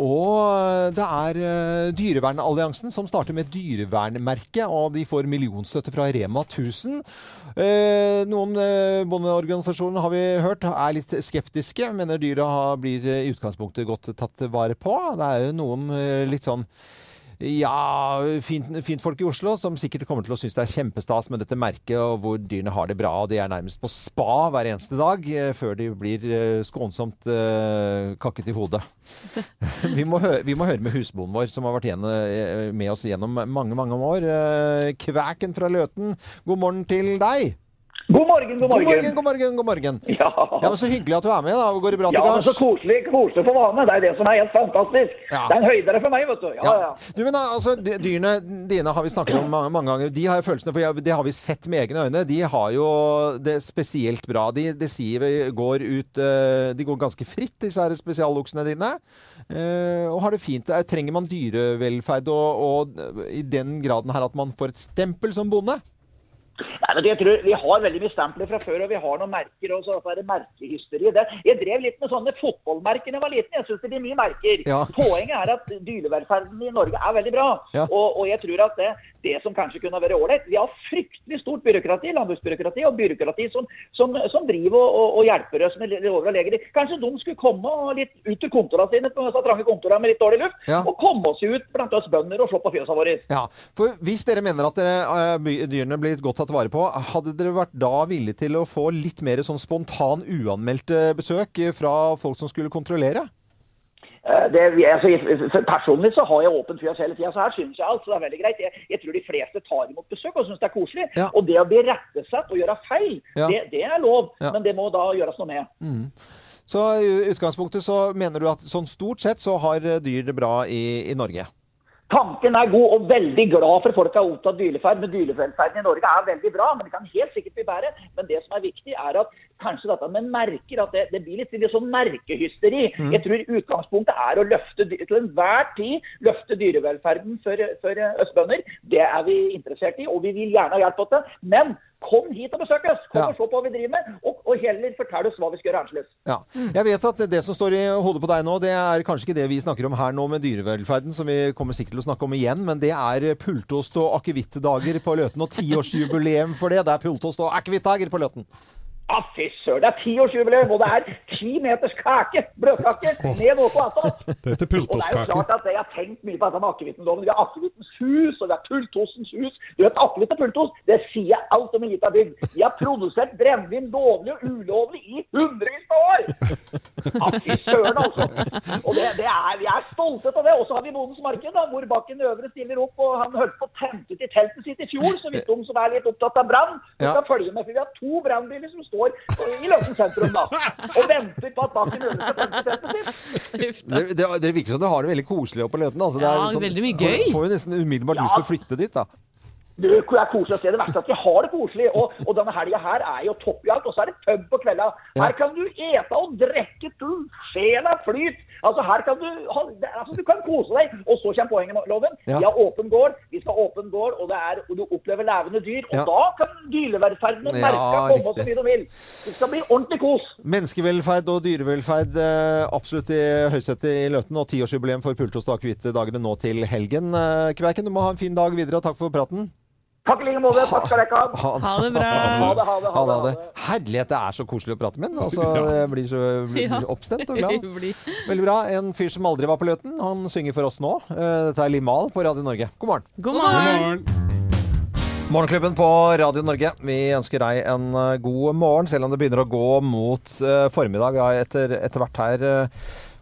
Speaker 2: Og eh, det er eh, Dyrevernalliansen som starter med dyrevernmerke, og de får millionstøtte fra Rema 1000. Eh, noen eh, bondeorganisasjoner har vi hørt er litt skeptiske. Mener dyra blir eh, i utgangspunktet godt tatt vare på. Det er jo noen eh, litt sånn ja, fint, folk i Oslo som sikkert kommer til å synes det er kjempestas med dette merket, og hvor dyrene har det bra. og De er nærmest på spa hver eneste dag eh, før de blir eh, skånsomt eh, kakket i hodet. vi, må høre, vi må høre med husbonden vår, som har vært med oss gjennom mange, mange år. Kvæken fra Løten, god morgen til deg.
Speaker 13: God morgen, god
Speaker 2: God
Speaker 13: morgen.
Speaker 2: morgen, god morgen. god morgen.
Speaker 13: Ja.
Speaker 2: Ja, men Så hyggelig at du er med. da. Går det bra til
Speaker 13: Ja, men
Speaker 2: gards?
Speaker 13: så koselig, koselig for vane. Det er det som er helt fantastisk.
Speaker 2: Ja.
Speaker 13: Det er en høydere for meg, vet du. Ja, ja.
Speaker 2: Du, men altså, Dyrene dine har vi snakket om mange, mange ganger. De har jo følelsene, for det har vi sett med egne øyne. De har jo det spesielt bra. De, de sier vi går ut eh, De går ganske fritt, disse her spesialoksene dine. Eh, og har det fint. Eh, Trenger man dyrevelferd og, og i den graden her at man får et stempel som bonde?
Speaker 13: Nei, men jeg tror Vi har veldig mye stempler fra før, og vi har noen merker. og så er det merkehysteri. Det, jeg drev litt med sånne fotballmerker da jeg var liten. Jeg syns det blir mye merker.
Speaker 2: Ja.
Speaker 13: Poenget er at dyrevelferden i Norge er veldig bra.
Speaker 2: Ja.
Speaker 13: Og, og jeg tror at det, det som kanskje kunne vært ålreit Vi har fryktelig stort byråkrati, landbruksbyråkrati og byråkrati som, som, som driver og, og, og hjelper oss med lover og leger. Kanskje de skulle komme litt ut til kontorene sine på disse trange kontorene med litt dårlig luft,
Speaker 2: Ja.
Speaker 13: og komme oss ut blant oss bønder og slå på fjøsa våre.
Speaker 2: Ja, for Hvis dere mener at dere, eh, dyrene blir godt tatt vare på, hadde dere vært da villige til å få litt mer sånn spontan, uanmeldte besøk eh, fra folk som skulle kontrollere?
Speaker 13: Eh, Det, altså, personlig så har jeg åpent fjøs hele tida, så her syns jeg alt. Så det er veldig greit. Jeg, jeg tror de fleste tar imot besøk og syns det er koselig.
Speaker 2: Ja.
Speaker 13: Og det å bli rettesatt og gjøre feil,
Speaker 2: Ja.
Speaker 13: det, det er lov.
Speaker 2: Ja.
Speaker 13: Men det må da gjøres noe med.
Speaker 2: Så i utgangspunktet så mener du at sånn stort sett så har dyr det bra i, i Norge?
Speaker 13: Tanken er god og veldig glad for folk er opptatt av dyrevelferd. Men dyrevelferden i Norge er veldig bra, men det kan helt sikkert bli bedre. Men det som er viktig, er at kanskje dette med merker, at det, det blir litt, litt sånn merkehysteri.
Speaker 2: Mm.
Speaker 13: Jeg tror utgangspunktet er å løfte til enhver tid løfte dyrevelferden for, for østbønder. Det er vi interessert i, og vi vil gjerne ha hjelp til. Men kom hit og besøk oss! Kom
Speaker 2: Ja.
Speaker 13: og se på hva vi driver med, og, og heller fortell oss hva vi skal gjøre annerledes.
Speaker 2: Ja. Jeg vet at det som står i hodet på deg nå, det er kanskje ikke det vi snakker om her nå med dyrevelferden, som vi kommer sikkert til å snakke om igjen, men det er pultost og akevittdager på Løten, og tiårsjubileum for det. Det er pultost og akevittdager på Løten.
Speaker 13: Ja, fy søren, det er tiårsjubileum, og det er ti meters kake, bløtkake, med noe attåt.
Speaker 4: Det heter
Speaker 13: Og det er jo klart at jeg har tenkt mye på dette med akevittenloven. Vi har akevittens hus, og vi har pultostens hus. Du vet, Akevitt og pultost, det sier alt om en liten bygd. Vi har produsert brennevin lovlig og ulovlig i hundrevis av år! Ja, fy søren, altså. Og det, det er, vi er stolte av det. Og så har vi Bodens Marked, da, hvor Bakken Øvre stiller opp. og Han holdt på å tente ut i teltet sitt i fjor, så vidt de som er litt opptatt av brann. Skal følge med, for vi har to brannbiler som står i Løten sentrum da, og venter på at Bakken Øvre skal tente teltet sitt.
Speaker 2: Det, det, det virker som du har det veldig koselig oppe på Løten. Altså, det er
Speaker 1: Ja, veldig mye gøy.
Speaker 2: Får, får jo nesten umiddelbart lyst til å flytte dit, da.
Speaker 13: Det er koselig å se. Det verste er at vi har det koselig. Og, og denne helga her er jo topp i alt. Og så er det pub på kvelda. Her kan du ete og drikke til sjela flyt. Altså, her kan du ha, altså, du kan kose deg. Og så kommer poenget med loven.
Speaker 2: Ja.
Speaker 13: Vi har åpen gård. Vi skal ha åpen gård, og, det er, og du opplever levende dyr. Og
Speaker 2: Ja.
Speaker 13: da kan dyrevelferden og
Speaker 2: Ja,
Speaker 13: komme så mye de vil. Det skal bli ordentlig kos.
Speaker 2: Menneskevelferd og dyrevelferd eh, absolutt i høysetet i Løten. Og tiårsjubileum for pultost og akevittdagene nå til helgen. Eh, Kverken, du må ha en fin dag videre, og takk for praten.
Speaker 13: Takk i like måte. Takk skal dere ha.
Speaker 1: Ha det bra.
Speaker 13: Ha det, ha det, ha det, ha det.
Speaker 2: Herlighet, det er så koselig å prate med han. Altså, jeg blir så blir oppstemt og glad. Veldig bra. En fyr som aldri var på Løten. Han synger for oss nå. Eh, Dette er Limal på Radio Norge. God morgen.
Speaker 1: God morgen.
Speaker 2: Morgenklubben på Radio Norge. Vi ønsker deg en eh, god morgen, selv om det begynner å gå mot eh, formiddag ja, etter, etter hvert her.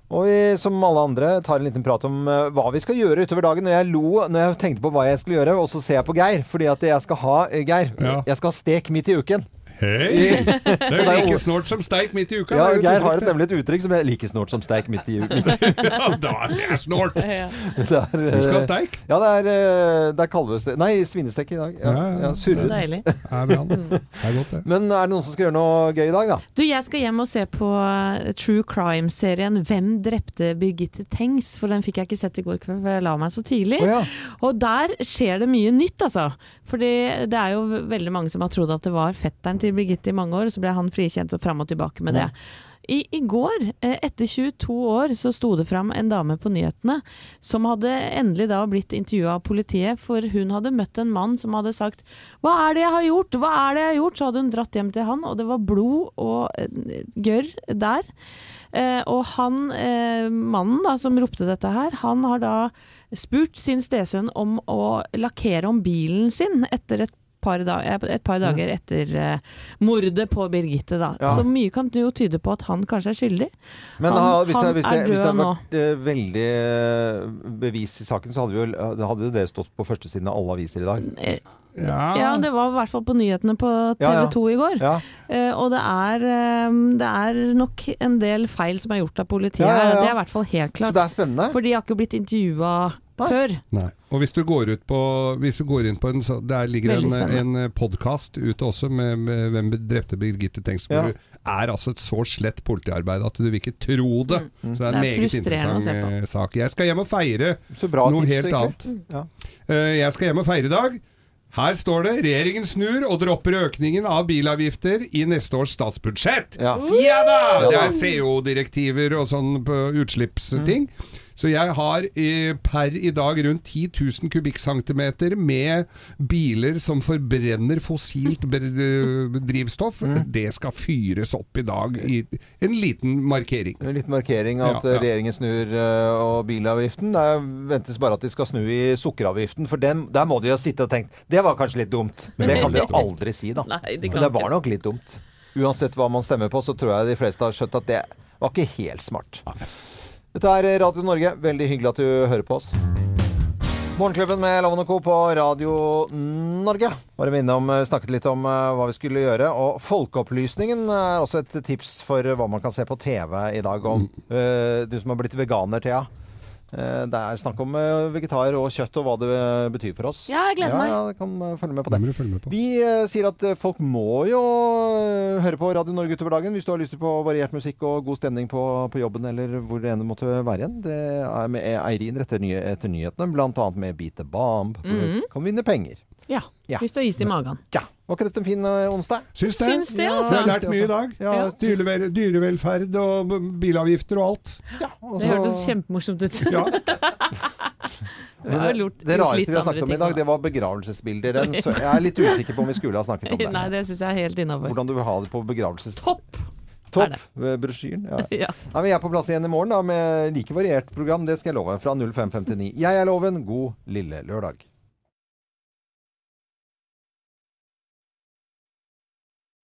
Speaker 2: Og vi, som alle andre, tar en liten prat om uh, hva vi skal gjøre utover dagen. Og jeg lo når jeg tenkte på hva jeg skulle gjøre, og så ser jeg på Geir. Fordi at jeg skal ha uh, Geir.
Speaker 4: Ja.
Speaker 2: Jeg skal ha stek midt i uken.
Speaker 4: Hei! Det er jo like snålt som steik midt i uka.
Speaker 2: Ja, Geir har nemlig et uttrykk som er like snålt som steik midt i
Speaker 4: uka'. Ja, da, det er snålt!
Speaker 2: Det
Speaker 4: Du skal ha
Speaker 2: eh,
Speaker 4: steik?
Speaker 2: Ja, det er, eh, det er kalvestek Nei, svinestek i dag. Ja,
Speaker 4: Ja,
Speaker 2: surret.
Speaker 1: Deilig.
Speaker 4: Det bra. Det godt, det.
Speaker 2: Men er det noen som skal gjøre noe gøy i dag, da?
Speaker 1: Du, jeg skal hjem og se på eh, True Crime-serien 'Hvem drepte Birgitte Tengs?' For den fikk jeg ikke sett i går kveld, for jeg la meg så tidlig.
Speaker 2: Oh, ja.
Speaker 1: Og der skjer det mye nytt, altså. Fordi det er jo veldig mange som har trodd at det var fetteren til Birgitte i mange år, så ble han frikjent og fram og tilbake med det. I, I går, eh, etter 22 år, så sto det fram en dame på nyhetene som hadde endelig da blitt intervjua av politiet, for hun hadde møtt en mann som hadde sagt 'Hva er det jeg har gjort? Hva er det jeg har gjort?' Så hadde hun dratt hjem til han, og det var blod og eh, gørr der. Eh, og han, eh, mannen da, som ropte dette her, han har da spurt sin stesønn om å lakkere om bilen sin etter et par, da, eh, et par dager etter uh, mordet på Birgitte. Da.
Speaker 2: Ja.
Speaker 1: Så mye kan jo tyde på at han kanskje er skyldig.
Speaker 2: Men
Speaker 1: han,
Speaker 2: da, hvis,
Speaker 1: han
Speaker 2: det, hvis, det,
Speaker 1: er
Speaker 2: hvis det hadde vært uh, veldig bevis i saken, så hadde, vi hadde jo det stått på førstesiden av alle aviser i dag.
Speaker 1: Ne
Speaker 4: Ja.
Speaker 1: Ja, det var i hvert fall på nyhetene på TV
Speaker 2: Ja, ja.
Speaker 1: 2 i går.
Speaker 2: Ja.
Speaker 1: Eh, og det er, um, det er nok en del feil som er gjort av politiet
Speaker 2: Ja, ja, ja.
Speaker 1: Det er i hvert fall helt
Speaker 2: Så
Speaker 1: klart.
Speaker 2: det er spennende.
Speaker 1: For de har ikke blitt intervjua før.
Speaker 4: Nei. Og hvis du går ut på Hvis du går inn på en så Der ligger en,
Speaker 1: spennende.
Speaker 4: en podkast ute også med, med hvem drepte Birgitte Tengsvold'.
Speaker 2: Ja.
Speaker 4: Er altså et så slett politiarbeid at du vil ikke tro det.
Speaker 1: Mm.
Speaker 4: Så det er en
Speaker 1: Det er
Speaker 4: meget interessant eh, sak. Jeg skal hjem og feire
Speaker 2: bra
Speaker 4: noe
Speaker 2: tips,
Speaker 4: helt annet.
Speaker 2: Ja.
Speaker 4: Eh, Jeg skal hjem og feire i dag. Her står det 'Regjeringen snur og dropper økningen av bilavgifter i neste års statsbudsjett'.
Speaker 2: Ja.
Speaker 4: Ja da! Det er CO-direktiver og sånn utslippsting. utslippsting. Så jeg har eh, per i dag rundt 10 000 kubikkcentimeter med biler som forbrenner fossilt eh, drivstoff. Det skal fyres opp i dag i en liten markering.
Speaker 2: En liten markering at
Speaker 4: Ja, ja.
Speaker 2: regjeringen snur eh, og bilavgiften. Det ventes bare at de skal snu i sukkeravgiften, for den, der må de jo sitte og tenke Det var kanskje litt dumt. Men det kan de jo aldri si, da.
Speaker 1: Nei,
Speaker 2: Men
Speaker 1: det kan
Speaker 2: det var nok litt dumt. Uansett hva man stemmer på, så tror jeg de fleste har skjønt at det var ikke helt smart. Dette er Radio Norge. Veldig hyggelig at du hører på oss. Morgenklubben med Loven Co. på Radio Norge. Bare minne om, eh, snakket litt om eh, hva vi skulle gjøre. Og Folkeopplysningen er også et tips for hva man kan se på TV i dag. Om eh, du som har blitt veganer, Thea. Eh, det er snakk om eh, vegetar og kjøtt og hva det eh, betyr for oss.
Speaker 6: Ja, jeg gleder meg.
Speaker 2: Ja, ja, kan følge med på
Speaker 4: Det med på.
Speaker 2: Vi uh, sier at folk må jo høre på Radio Norge utover dagen hvis du har lyst på variert musikk og god stemning på, på jobben eller hvor det enn måtte være igjen. Det er med Eirin rett etter nyhetene, bl.a. med Beat the Bomb. hvor
Speaker 1: -hmm.
Speaker 2: Du kan vinne penger.
Speaker 1: Ja,
Speaker 2: Ja.
Speaker 1: hvis du har is i magen.
Speaker 2: Ja, Var ikke dette en fin eh, onsdag?
Speaker 4: Syns det.
Speaker 1: Syns det,
Speaker 4: Jeg
Speaker 1: altså.
Speaker 4: har lært mye i dag.
Speaker 2: Ja,
Speaker 1: Ja.
Speaker 4: Dyrevel, dyrevelferd og bilavgifter og alt.
Speaker 2: og
Speaker 1: Det
Speaker 2: så-
Speaker 1: hørtes kjempemorsomt ut.
Speaker 4: Ja.
Speaker 2: Men det,
Speaker 1: gjort-
Speaker 2: det rareste vi har snakket om i dag, det var begravelsesbilder. Den, så jeg er litt usikker på om vi skulle ha snakket om det.
Speaker 1: Nei, det syns jeg er helt innafor.
Speaker 2: Hvordan du vil ha det på begravelses...
Speaker 1: Topp!
Speaker 2: Topp!
Speaker 1: det.
Speaker 2: ved Brosjyren. Ja.
Speaker 1: Ja.
Speaker 2: Nei, men jeg er på plass igjen i morgen da, med like variert program. Det skal jeg love. Fra 0559. Jeg er Loven. God lille lørdag.